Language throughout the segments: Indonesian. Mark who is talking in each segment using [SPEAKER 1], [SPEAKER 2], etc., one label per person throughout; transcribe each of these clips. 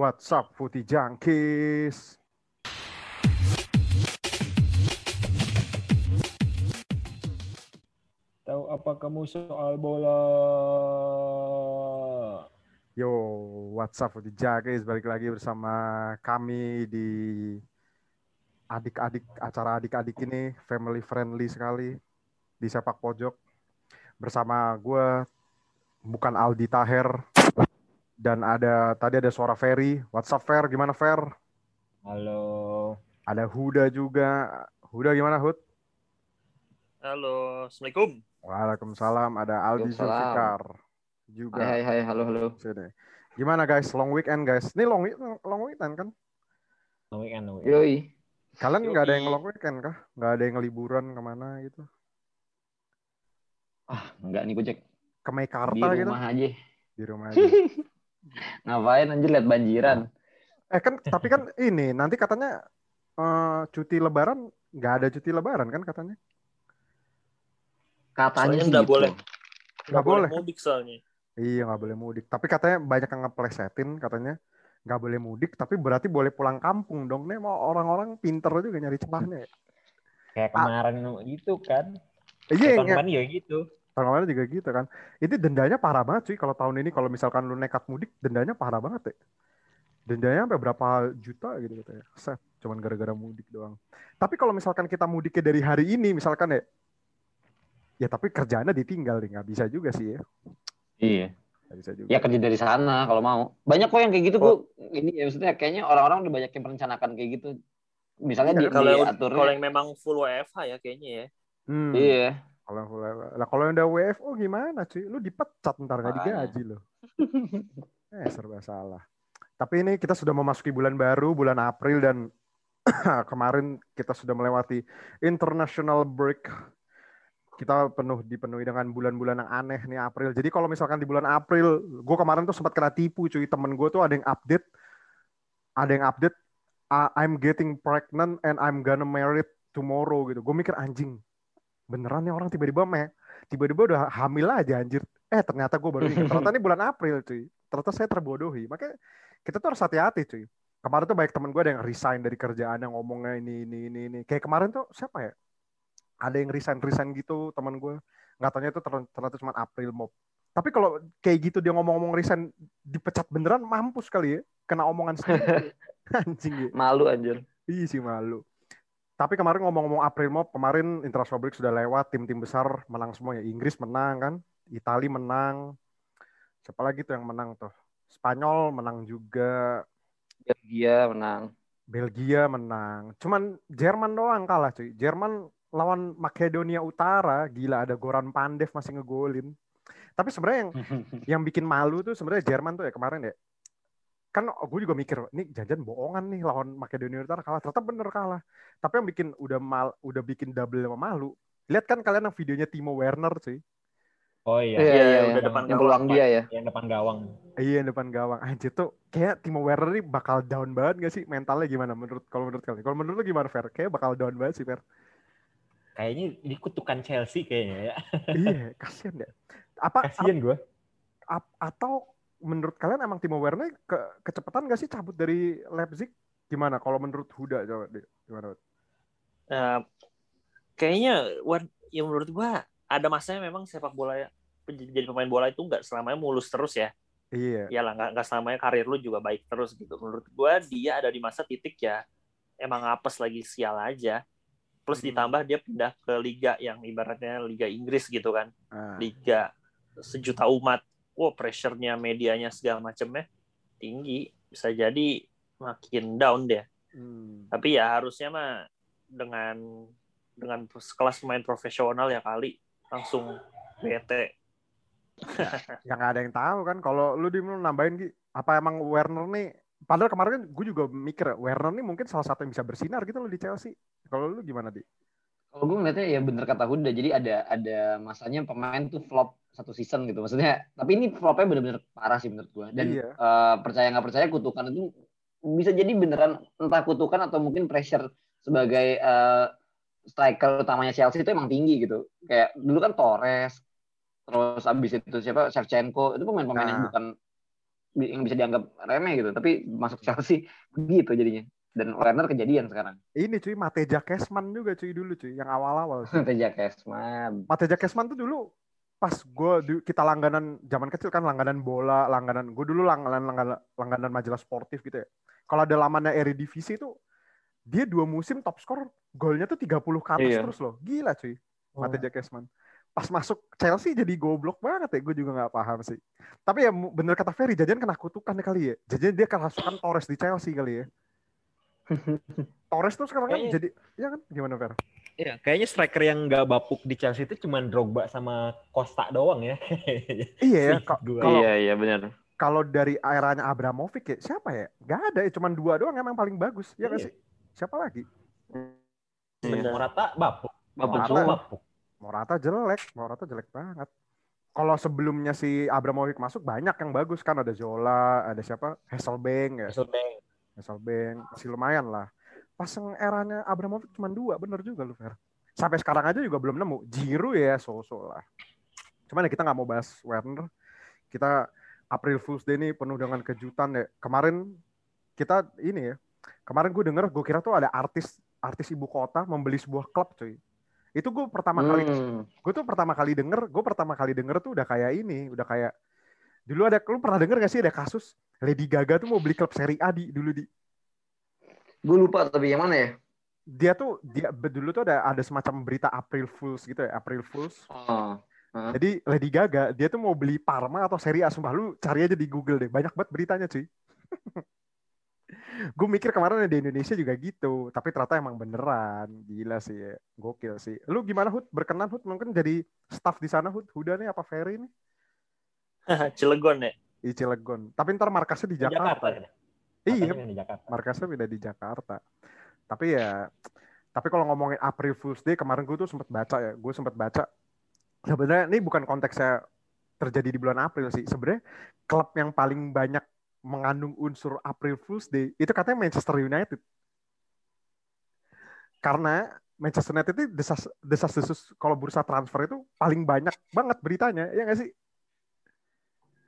[SPEAKER 1] What's up, Footy Junkies?
[SPEAKER 2] Tahu apa kamu soal bola?
[SPEAKER 1] Yo, what's up, Footy Junkies? Balik lagi bersama kami di adik-adik acara adik-adik ini family friendly sekali di sepak pojok bersama gue bukan Aldi Taher dan ada tadi ada suara Ferry. What's up Fer? Gimana Fer?
[SPEAKER 2] Halo.
[SPEAKER 1] Ada Huda juga. Huda gimana Hud?
[SPEAKER 3] Halo, Assalamualaikum.
[SPEAKER 1] Waalaikumsalam. Ada Aldi. Zulfikar juga.
[SPEAKER 4] Hai, hai, hai, halo, halo.
[SPEAKER 1] Sini. Gimana guys? Long weekend guys. Ini long long weekend kan?
[SPEAKER 2] Long weekend, long weekend.
[SPEAKER 4] Yoi.
[SPEAKER 1] Kalian nggak ada yang long weekend kah? Nggak ada yang liburan ke mana gitu?
[SPEAKER 4] Ah, enggak nih Gojek.
[SPEAKER 1] Ke
[SPEAKER 4] Di
[SPEAKER 1] Meikarta gitu?
[SPEAKER 4] rumah aja.
[SPEAKER 1] Di rumah aja.
[SPEAKER 4] Ngapain anjir lihat banjiran.
[SPEAKER 1] Eh kan, tapi kan ini nanti katanya eh, cuti Lebaran nggak ada cuti Lebaran kan katanya?
[SPEAKER 4] Katanya
[SPEAKER 3] nggak
[SPEAKER 4] gitu.
[SPEAKER 3] boleh.
[SPEAKER 1] Nggak boleh.
[SPEAKER 3] mudik soalnya.
[SPEAKER 1] Iya nggak boleh mudik. Tapi katanya banyak yang ngeplesetin katanya nggak boleh mudik, tapi berarti boleh pulang kampung dong. Nih mau orang-orang pinter juga nyari celahnya. ya.
[SPEAKER 2] Kayak kemarin gitu kan.
[SPEAKER 1] Iya, yang
[SPEAKER 2] kemarin juga gitu.
[SPEAKER 1] Tahun kemarin juga gitu kan. Itu dendanya parah banget sih kalau tahun ini kalau misalkan lu nekat mudik, dendanya parah banget ya. Dendanya sampai berapa juta gitu katanya. Set, cuman gara-gara mudik doang. Tapi kalau misalkan kita mudiknya dari hari ini misalkan ya, ya tapi kerjaannya ditinggal nih, nggak bisa juga sih ya.
[SPEAKER 4] Iya.
[SPEAKER 1] Nggak bisa juga.
[SPEAKER 4] Ya kerja dari sana kalau mau. Banyak kok yang kayak gitu, Bu. Ini ya maksudnya kayaknya orang-orang udah banyak yang merencanakan kayak gitu. Misalnya di,
[SPEAKER 3] Kalau yang,
[SPEAKER 4] diaturnya.
[SPEAKER 3] kalau yang memang full WFH ya kayaknya ya.
[SPEAKER 1] Hmm.
[SPEAKER 4] Iya.
[SPEAKER 1] Kalau. Lah kalau yang udah WFO gimana cuy? Lu dipecat ntar nggak digaji lo. eh serba salah. Tapi ini kita sudah memasuki bulan baru, bulan April dan kemarin kita sudah melewati international break. Kita penuh dipenuhi dengan bulan-bulan yang aneh nih April. Jadi kalau misalkan di bulan April, gue kemarin tuh sempat kena tipu cuy. Temen gue tuh ada yang update, ada yang update, "I- I'm getting pregnant and I'm gonna marry tomorrow gitu. Gue mikir anjing, beneran nih orang tiba-tiba me tiba-tiba udah hamil aja anjir. Eh ternyata gue baru ingat. Ternyata ini bulan April cuy. Ternyata saya terbodohi. Makanya kita tuh harus hati-hati cuy. Kemarin tuh banyak temen gue ada yang resign dari kerjaan yang ngomongnya ini ini ini ini. Kayak kemarin tuh siapa ya? Ada yang resign resign gitu teman gue nggak tanya itu ter- ternyata cuma April mob. Tapi kalau kayak gitu dia ngomong-ngomong resign dipecat beneran mampus kali ya. Kena omongan sendiri anjing ya.
[SPEAKER 4] Malu anjir.
[SPEAKER 1] Iya sih malu. Tapi kemarin ngomong-ngomong April Mop, kemarin International Break sudah lewat, tim-tim besar menang semua ya. Inggris menang kan, Itali menang. Siapa lagi tuh yang menang tuh? Spanyol menang juga,
[SPEAKER 4] Belgia menang.
[SPEAKER 1] Belgia menang. Cuman Jerman doang kalah cuy. Jerman lawan Makedonia Utara, gila ada Goran Pandev masih ngegolin. Tapi sebenarnya yang yang bikin malu tuh sebenarnya Jerman tuh ya kemarin ya. Kan gue juga mikir, ini jajan bohongan nih lawan Makedonia Utara kalah. Ternyata bener kalah. Tapi yang bikin udah mal, udah bikin double sama malu. Lihat kan kalian yang videonya Timo Werner sih.
[SPEAKER 2] Oh iya.
[SPEAKER 4] Iya,
[SPEAKER 3] Iya,
[SPEAKER 4] iya,
[SPEAKER 3] iya,
[SPEAKER 4] iya.
[SPEAKER 3] udah depan
[SPEAKER 4] Yang
[SPEAKER 3] gawang,
[SPEAKER 4] peluang dia ya.
[SPEAKER 2] Yang depan gawang.
[SPEAKER 1] Iya yang depan gawang. Anjir tuh kayak Timo Werner nih bakal down banget gak sih? Mentalnya gimana menurut kalau menurut kalian? Kalau menurut lu gimana Fer? Kayak bakal down banget sih Fer.
[SPEAKER 2] Kayaknya ini kutukan Chelsea kayaknya ya.
[SPEAKER 1] iya, kasihan deh. Apa,
[SPEAKER 2] Kasian gue.
[SPEAKER 1] ap- atau menurut kalian emang Timo Werner ke, kecepatan gak sih cabut dari Leipzig? Gimana kalau menurut Huda coba. Gimana?
[SPEAKER 3] Nah, kayaknya yang menurut gua ada masanya memang sepak bola ya jadi pemain bola itu nggak selamanya mulus terus ya.
[SPEAKER 1] Iya.
[SPEAKER 3] Iyalah nggak nggak selamanya karir lu juga baik terus gitu. Menurut gua dia ada di masa titik ya emang apes lagi sial aja. Plus
[SPEAKER 1] Hmm.
[SPEAKER 3] ditambah dia pindah ke liga yang ibaratnya liga Inggris gitu kan.
[SPEAKER 1] Ah.
[SPEAKER 3] liga sejuta umat, wow pressure-nya medianya segala macamnya tinggi, bisa jadi makin down deh.
[SPEAKER 1] Hmm.
[SPEAKER 3] Tapi ya harusnya mah dengan dengan kelas pemain profesional ya kali langsung bete.
[SPEAKER 1] Ya nggak ada yang tahu kan. Kalau lu di nambahin Gi, apa emang Werner nih? Padahal kemarin kan gue juga mikir Werner nih mungkin salah satu yang bisa bersinar gitu loh di Chelsea. Kalau lu gimana di?
[SPEAKER 4] Kalau gue ngeliatnya ya bener kata Huda. Jadi ada ada masanya pemain tuh flop satu season gitu. Maksudnya, tapi ini flopnya bener-bener parah sih menurut gue. Dan
[SPEAKER 1] Iya.
[SPEAKER 4] eh, percaya nggak percaya kutukan itu bisa jadi beneran entah kutukan atau mungkin pressure sebagai eh, striker utamanya Chelsea itu emang tinggi gitu. Kayak dulu kan Torres, terus abis itu siapa Shevchenko itu pemain-pemain yang
[SPEAKER 1] Nah.
[SPEAKER 4] bukan bi- yang bisa dianggap remeh gitu tapi masuk Chelsea begitu jadinya dan Werner kejadian sekarang
[SPEAKER 1] Ini cuy Mateja Kesman juga cuy dulu cuy yang awal-awal. cuy.
[SPEAKER 4] Teja Kesman
[SPEAKER 1] Mateja Kesman tuh dulu pas gue kita langganan zaman kecil kan langganan bola, langganan gue dulu langganan langganan, langganan majalah sportif gitu ya. Kalau ada lamannya Eredivisie itu dia dua musim top skor golnya tuh 30 ke atas
[SPEAKER 4] Iya.
[SPEAKER 1] terus loh. Gila cuy.
[SPEAKER 2] Oh.
[SPEAKER 1] Mateja Kesman. Pas masuk Chelsea jadi goblok banget ya, gue juga nggak paham sih. Tapi ya bener kata Ferry, jajan kena kutukan kali ya. Jajan dia kerasukan Torres di Chelsea kali ya. Torres tuh sekarang kan jadi, ya kan gimana Fer?
[SPEAKER 2] Iya, kayaknya striker yang nggak bapuk di Chelsea itu cuma Drogba sama Costa doang ya.
[SPEAKER 1] Iya ya, kalau
[SPEAKER 4] iya iya benar
[SPEAKER 1] kalau dari eranya Abramovich ya siapa ya? Gak ada ya, cuman dua doang emang paling bagus. Ya nggak
[SPEAKER 2] Iya.
[SPEAKER 1] sih? Siapa lagi?
[SPEAKER 3] Bener.
[SPEAKER 2] Morata bapuk.
[SPEAKER 4] Bapuk
[SPEAKER 2] Morata
[SPEAKER 1] semua.
[SPEAKER 2] bapuk.
[SPEAKER 1] Morata jelek, Morata jelek banget. Kalau sebelumnya si Abramovich masuk banyak yang bagus kan ada Zola, ada siapa? Hasselbank ya.
[SPEAKER 2] Hasselbank.
[SPEAKER 1] Hasselbank masih lumayan lah. Pas yang eranya Abramovich cuma dua, bener juga lu Fer. Sampai sekarang aja juga belum nemu. Giroud ya so-so lah. Cuman ya kita nggak mau bahas Werner. Kita April Fool's Day ini penuh dengan kejutan ya. Kemarin kita ini ya. Kemarin gue denger, gue kira tuh ada artis artis ibu kota membeli sebuah klub cuy. Itu gue pertama kali
[SPEAKER 4] Hmm.
[SPEAKER 1] gue tuh pertama kali denger, gue pertama kali denger tuh udah kayak ini, udah kayak dulu ada, lu pernah denger gak sih ada kasus Lady Gaga tuh mau beli klub Serie A di dulu di
[SPEAKER 4] gue lupa tapi yang mana ya
[SPEAKER 1] dia tuh dia dulu tuh ada ada semacam berita April Fools gitu ya, April Fools.
[SPEAKER 4] oh Hah?
[SPEAKER 1] Jadi Lady Gaga dia tuh mau beli Parma atau Serie A, sumpah lu cari aja di Google deh, banyak banget beritanya cuy. gue mikir kemarin di Indonesia juga gitu, tapi ternyata emang beneran, gila sih, ya. gokil sih. Lu gimana Hud? Berkenan Hud mungkin jadi staff di sana Hud? Huda nih apa Ferry nih?
[SPEAKER 3] Cilegon ya.
[SPEAKER 1] Di Cilegon. Tapi ntar markasnya di
[SPEAKER 2] Di
[SPEAKER 1] Jakarta.
[SPEAKER 2] kan?
[SPEAKER 1] Iya,
[SPEAKER 2] di Jakarta.
[SPEAKER 1] markasnya beda di Jakarta. Tapi ya, tapi kalau ngomongin April Fool's Day kemarin gue tuh sempat baca ya, gue sempat baca. Sebenarnya ini bukan konteksnya terjadi di bulan April sih. Sebenarnya klub yang paling banyak mengandung unsur April Fool's Day itu katanya Manchester United. Karena Manchester United itu desas desas desus kalau bursa transfer itu paling banyak banget beritanya, ya nggak sih?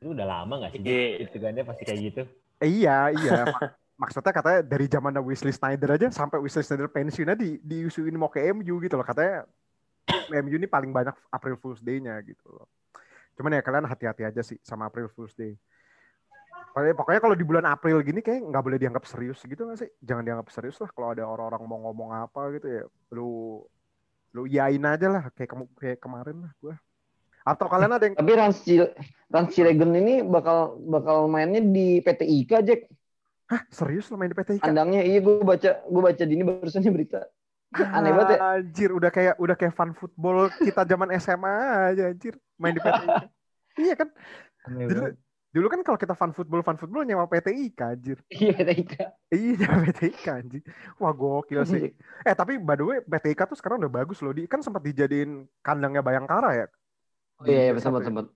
[SPEAKER 2] Itu udah lama nggak sih?
[SPEAKER 3] Iya.
[SPEAKER 2] Itu kan dia pasti kayak gitu.
[SPEAKER 1] Iya, iya. Mak- Maksudnya katanya dari zaman Wesley Snyder aja sampai Wesley Snyder pensiunnya di diusuin mau ke MU gitu loh. Katanya MU ini paling banyak April Fool's Day-nya gitu loh. Cuman ya kalian hati-hati aja sih sama April Fool's Day. Pokoknya, kalau di bulan April gini kayak nggak boleh dianggap serius gitu nggak sih? Jangan dianggap serius lah kalau ada orang-orang mau ngomong apa gitu ya. Lu lu iyain aja lah kayak kamu kayak kemarin lah gua. Atau kalian ada yang
[SPEAKER 4] tapi Rans Rans Cilegon ini bakal bakal mainnya di PT IKA Jack
[SPEAKER 1] Hah, serius lo main di PT IKA?
[SPEAKER 4] kandangnya iya gue baca gue baca di ini barusan berita aneh banget ya
[SPEAKER 1] Anjir, udah kayak udah kayak fun football kita zaman SMA aja anjir main di PT IKA. iya kan? Dulu, dulu kan kalau kita fun football fun football nyewa PT IKA anjir.
[SPEAKER 4] iya PT IKA
[SPEAKER 1] Iya nyewa PT IKA anjir. Wah gokil sih. Eh tapi by the way PT IKA tuh sekarang udah bagus loh. Di kan sempat dijadiin kandangnya Bayangkara ya.
[SPEAKER 4] Oh iya iya sempat
[SPEAKER 1] SMP.
[SPEAKER 4] sempat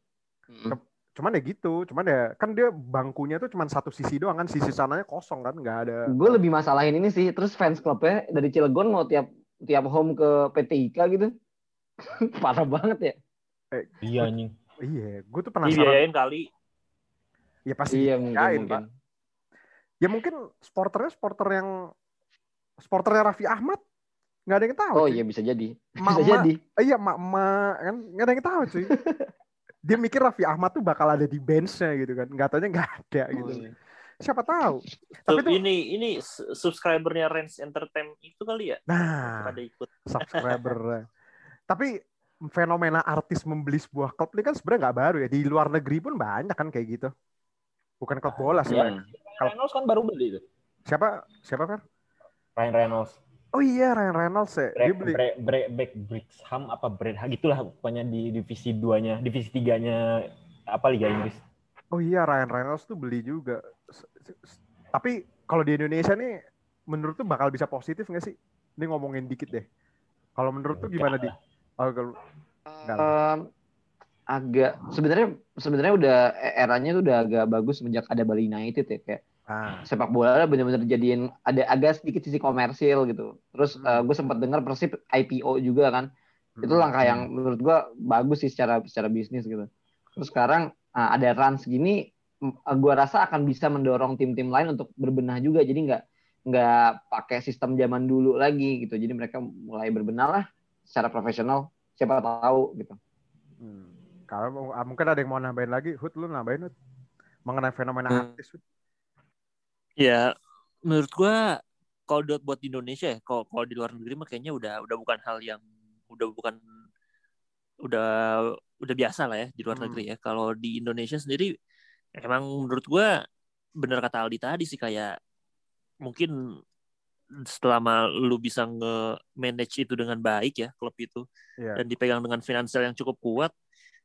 [SPEAKER 1] Cuman ya gitu, cuman ya kan dia bangkunya tuh cuman satu sisi doang kan, sisi sananya kosong kan, nggak ada.
[SPEAKER 4] gue lebih masalahin ini sih terus fans klubnya dari Cilegon mau tiap tiap home ke PT IKA gitu parah banget ya
[SPEAKER 2] Iya anjing.
[SPEAKER 1] Iya, gue tuh penasaran.
[SPEAKER 3] Dibiayain kali.
[SPEAKER 1] Ya pasti
[SPEAKER 4] iya mungkin,
[SPEAKER 1] dibiayain,
[SPEAKER 4] mungkin.
[SPEAKER 1] Pak. Ya mungkin sporternya sporter yang sporternya Raffi Ahmad nggak ada yang tahu.
[SPEAKER 4] oh
[SPEAKER 1] cuy.
[SPEAKER 4] iya bisa jadi bisa
[SPEAKER 1] Emak-emak-
[SPEAKER 4] jadi
[SPEAKER 1] Iya, mak-mak kan nggak ada yang tahu cuy. Dia mikir Raffi Ahmad tuh bakal ada di benchnya gitu kan. Nggak taunya nggak ada gitu.
[SPEAKER 4] Oh, iya.
[SPEAKER 1] Siapa tahu. Tapi
[SPEAKER 3] Sub-
[SPEAKER 1] tuh,
[SPEAKER 3] ini ini subscribernya Range Entertainment itu kali ya
[SPEAKER 1] nah,
[SPEAKER 3] pada ikut.
[SPEAKER 1] subscriber. Tapi fenomena artis membeli sebuah klub ini kan sebenarnya nggak baru ya. Di luar negeri pun banyak kan kayak gitu. Bukan klub bola sih.
[SPEAKER 2] Ryan Reynolds kan baru beli itu.
[SPEAKER 1] Siapa? Siapa kan?
[SPEAKER 2] Ryan Reynolds.
[SPEAKER 1] Oh iya, Ryan Reynolds ya. Dia
[SPEAKER 2] Bre,
[SPEAKER 1] beli.
[SPEAKER 2] bre, bre, back Brixham apa Brad gitulah pokoknya di divisi 2-nya, divisi 3-nya apa Liga Inggris.
[SPEAKER 1] Oh iya, Ryan Reynolds tuh beli juga. Tapi kalau di Indonesia nih, menurut tuh bakal bisa positif nggak sih? Ini ngomongin dikit deh. Kalau menurut tuh gimana di? Oh, kalau.
[SPEAKER 4] Em, agak sebenarnya sebenarnya udah eranya tuh udah agak bagus semenjak ada Bali United ya kayak
[SPEAKER 1] ah,
[SPEAKER 4] sepak bola bener-bener jadiin ada agak sedikit sisi komersil gitu. Terus
[SPEAKER 1] Hmm.
[SPEAKER 4] gue sempat dengar Persib IPO juga kan. Itu
[SPEAKER 1] hmm,
[SPEAKER 4] langkah yang menurut gue bagus sih secara secara bisnis gitu. Terus sekarang ah, ada Rans gini m- gua rasa akan bisa mendorong tim-tim lain untuk berbenah juga. Jadi nggak nggak pakai sistem zaman dulu lagi gitu. Jadi mereka mulai berbenah lah secara profesional. Siapa tahu gitu.
[SPEAKER 1] Hmm. Kalau ah, mungkin ada yang mau nambahin lagi, Hud lu nambahin Hud. Mengenai fenomena
[SPEAKER 3] Hmm.
[SPEAKER 1] artis. Hud.
[SPEAKER 3] Ya, menurut gua kalau buat buat di Indonesia ya, kalau kalau di luar negeri mah kayaknya udah udah bukan hal yang udah bukan udah udah biasa lah ya di luar
[SPEAKER 1] Hmm.
[SPEAKER 3] negeri ya. Kalau di Indonesia sendiri emang menurut gua bener kata Aldi tadi sih kayak mungkin selama lu bisa nge-manage itu dengan baik ya klub itu
[SPEAKER 1] Iya.
[SPEAKER 3] dan dipegang dengan finansial yang cukup kuat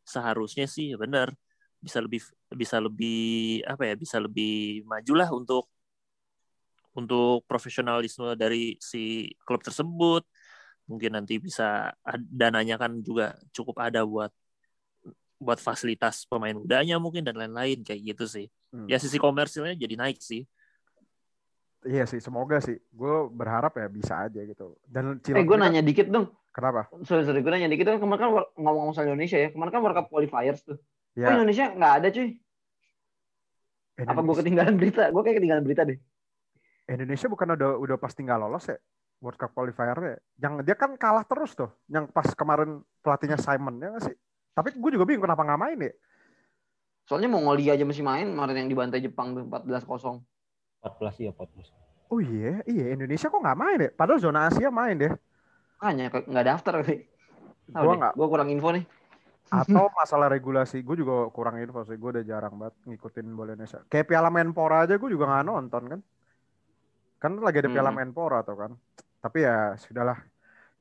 [SPEAKER 3] seharusnya sih benar bisa lebih bisa lebih apa ya bisa lebih majulah untuk untuk profesionalisme dari si klub tersebut mungkin nanti bisa dananya kan juga cukup ada buat buat fasilitas pemain mudanya mungkin dan lain-lain kayak gitu sih
[SPEAKER 1] Hmm.
[SPEAKER 3] ya sisi komersilnya jadi naik sih
[SPEAKER 1] Iya sih, semoga sih. Gue berharap ya bisa aja gitu. Dan
[SPEAKER 4] Eh, gue
[SPEAKER 1] kan-
[SPEAKER 4] nanya dikit dong.
[SPEAKER 1] kenapa?
[SPEAKER 4] Sorry, sorry, gue nanya dikit dong. Kemarin kan wor- ngomong soal Indonesia ya. Kemarin kan World Cup qualifiers tuh. Oh,
[SPEAKER 1] Ya,
[SPEAKER 4] Indonesia nggak ada cuy. Apa gue
[SPEAKER 1] Indonesia,
[SPEAKER 4] ketinggalan berita? Gue kayak ketinggalan berita deh.
[SPEAKER 1] Indonesia bukan udah udah pasti nggak lolos ya World Cup qualifier ya. Yang dia kan kalah terus tuh. Yang pas kemarin pelatihnya Simon ya nggak sih. Tapi gue juga bingung kenapa nggak main ya.
[SPEAKER 4] Soalnya Mongolia aja masih main kemarin yang dibantai Jepang tuh 14-0.
[SPEAKER 2] 14 ya 14.
[SPEAKER 1] Oh iya, iya Indonesia kok nggak main ya? Padahal zona Asia main deh.
[SPEAKER 4] Makanya kok nggak daftar kali.
[SPEAKER 1] Gua nggak.
[SPEAKER 4] Gue kurang info nih.
[SPEAKER 1] Atau masalah regulasi, gue juga kurang info sih. Gue udah jarang banget ngikutin bola Indonesia. Kayak Piala Menpora aja gue juga nggak nonton kan. Kan lagi ada Piala
[SPEAKER 4] Hmm.
[SPEAKER 1] Menpora tuh kan. Tapi ya sudahlah.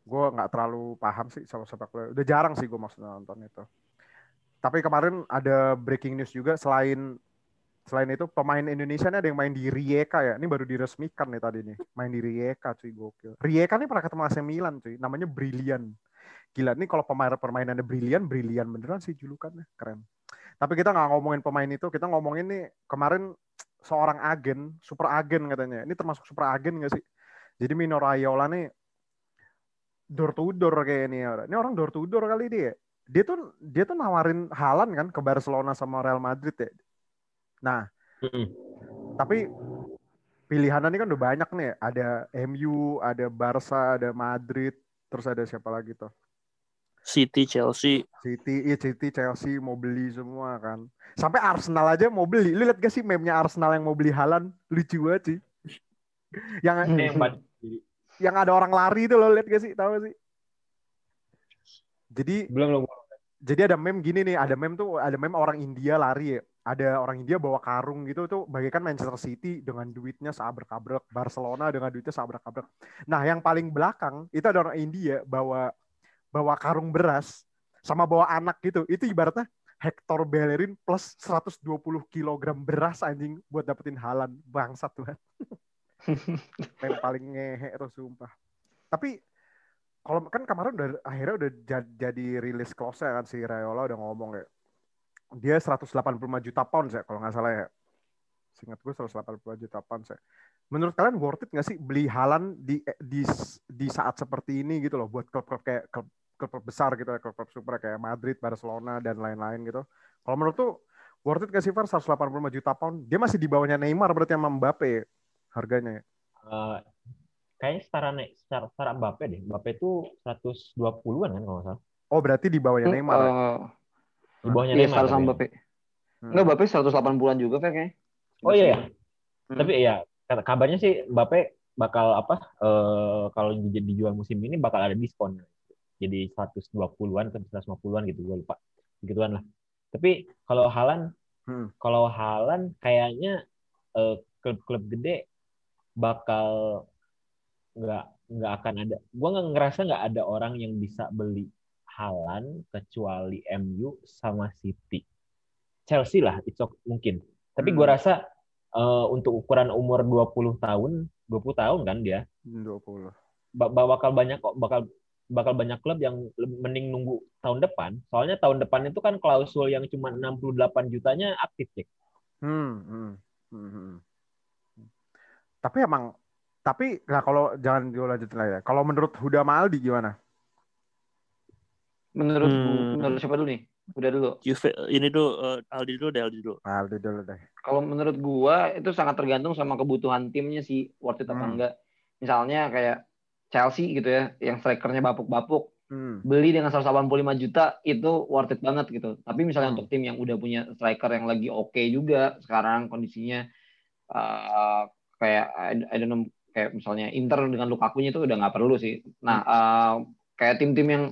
[SPEAKER 1] Gue nggak terlalu paham sih sama sepak bola. Udah jarang sih gue maksudnya nonton itu. Tapi kemarin ada breaking news juga selain selain itu pemain Indonesia nih ada yang main di Rijeka ya. Ini baru diresmikan nih tadi nih. Main di Rijeka cuy gokil. Rijeka nih pernah ketemu AC Milan cuy. Namanya Brilliant. Gila nih kalau pemain permainannya brilian, brilian beneran sih julukannya keren. Tapi kita nggak ngomongin pemain itu, kita ngomongin nih kemarin seorang agen, super agen katanya. Ini termasuk super agen nggak sih? Jadi Mino Raiola nih door to door kayak ini orang. Ini orang door to door kali dia. Dia tuh dia tuh nawarin Halan kan ke Barcelona sama Real Madrid ya. Nah,
[SPEAKER 2] Mm-mm.
[SPEAKER 1] tapi pilihannya ini kan udah banyak nih. Ada MU, ada Barca, ada Madrid, terus ada siapa lagi tuh?
[SPEAKER 3] City Chelsea
[SPEAKER 1] City, iya City, Chelsea mau beli semua kan. Sampai Arsenal aja mau beli. Lu lihat gak sih meme-nya Arsenal yang mau beli Halan? Lucu banget sih. yang
[SPEAKER 2] yang
[SPEAKER 1] ada orang lari itu lo lihat gak sih? Tahu gak sih? Jadi
[SPEAKER 2] belum belum.
[SPEAKER 1] jadi ada meme gini nih, ada meme tuh ada meme orang India lari ya. Ada orang India bawa karung gitu tuh bagaikan Manchester City dengan duitnya seabrek-abrek, Barcelona dengan duitnya seabrek-abrek. Nah, yang paling belakang itu ada orang India bawa bawa karung beras sama bawa anak gitu. Itu ibaratnya Hector Bellerin plus 120 kg beras anjing buat dapetin halan bangsat tuh. yang paling ngehe tuh sumpah. Tapi kalau kan kemarin udah akhirnya udah ja- jadi rilis close kan si Rayola udah ngomong ya. Dia 185 juta pounds ya kalau nggak salah ya. Seingat gue 185 juta pounds ya. Menurut kalian worth it nggak sih beli Halan di di di saat seperti ini gitu loh buat klub-klub kayak klub klub besar gitu ya, klub-klub super kayak Madrid, Barcelona dan lain-lain gitu. Kalau menurut tuh worth it nggak sih Far 185 juta pound? Dia masih di bawahnya Neymar berarti sama Mbappe harganya ya.
[SPEAKER 2] Eh, kayaknya setara nek setara, setara Mbappe deh. Mbappe itu 120-an kan kalau nggak salah.
[SPEAKER 1] Oh berarti di bawahnya Neymar ya?
[SPEAKER 4] Eh,
[SPEAKER 2] Di bawahnya
[SPEAKER 4] Iya,
[SPEAKER 2] Neymar.
[SPEAKER 4] setara sama. Mbappe.
[SPEAKER 1] Hmm.
[SPEAKER 4] Enggak, Mbappe 180-an juga Fer, kayaknya.
[SPEAKER 2] Oh iya, ya.
[SPEAKER 4] Hmm.
[SPEAKER 2] Tapi iya, kata- kabarnya sih Mbappe bakal apa? eh kalau di- dijual musim ini bakal ada diskon. Jadi 120-an ke 150-an gitu, gue lupa. Gituan lah. Tapi kalau Halan,
[SPEAKER 1] Hmm.
[SPEAKER 2] kalau Halan kayaknya eh, klub-klub gede bakal nggak nggak akan ada. Gue nggak ngerasa nggak ada orang yang bisa beli Halan kecuali MU sama City. Chelsea lah, okay, mungkin. Tapi gue
[SPEAKER 1] Hmm.
[SPEAKER 2] rasa eh, untuk ukuran umur 20 tahun, 20 tahun kan dia,
[SPEAKER 1] 20.
[SPEAKER 2] ba- ba- bakal banyak kok bakal bakal banyak klub yang mending nunggu tahun depan. Soalnya tahun depan itu kan klausul yang cuma 68 jutanya aktif, cek.
[SPEAKER 1] Hmm, hmm, hmm, hmm. Tapi emang, tapi nah kalau jangan gue lanjutin lagi ya. Kalau menurut Huda Maldi gimana?
[SPEAKER 4] Menurut
[SPEAKER 3] Hmm.
[SPEAKER 4] menurut siapa dulu nih? Udah dulu.
[SPEAKER 3] Juve ini dulu eh, Aldi dulu deh Aldi dulu.
[SPEAKER 1] Aldi dulu deh.
[SPEAKER 4] Kalau menurut gua itu sangat tergantung sama kebutuhan timnya sih worth it apa
[SPEAKER 1] Hmm.
[SPEAKER 4] enggak. Misalnya kayak Chelsea gitu ya, yang strikernya bapuk-bapuk,
[SPEAKER 1] Hmm.
[SPEAKER 4] beli dengan 185 juta itu worth it banget gitu. Tapi misalnya
[SPEAKER 1] Hmm.
[SPEAKER 4] untuk tim yang udah punya striker yang lagi oke juga sekarang kondisinya uh, kayak I, I don't know kayak misalnya Inter dengan Lukaku-nya itu udah nggak perlu sih. Nah, uh, kayak tim-tim yang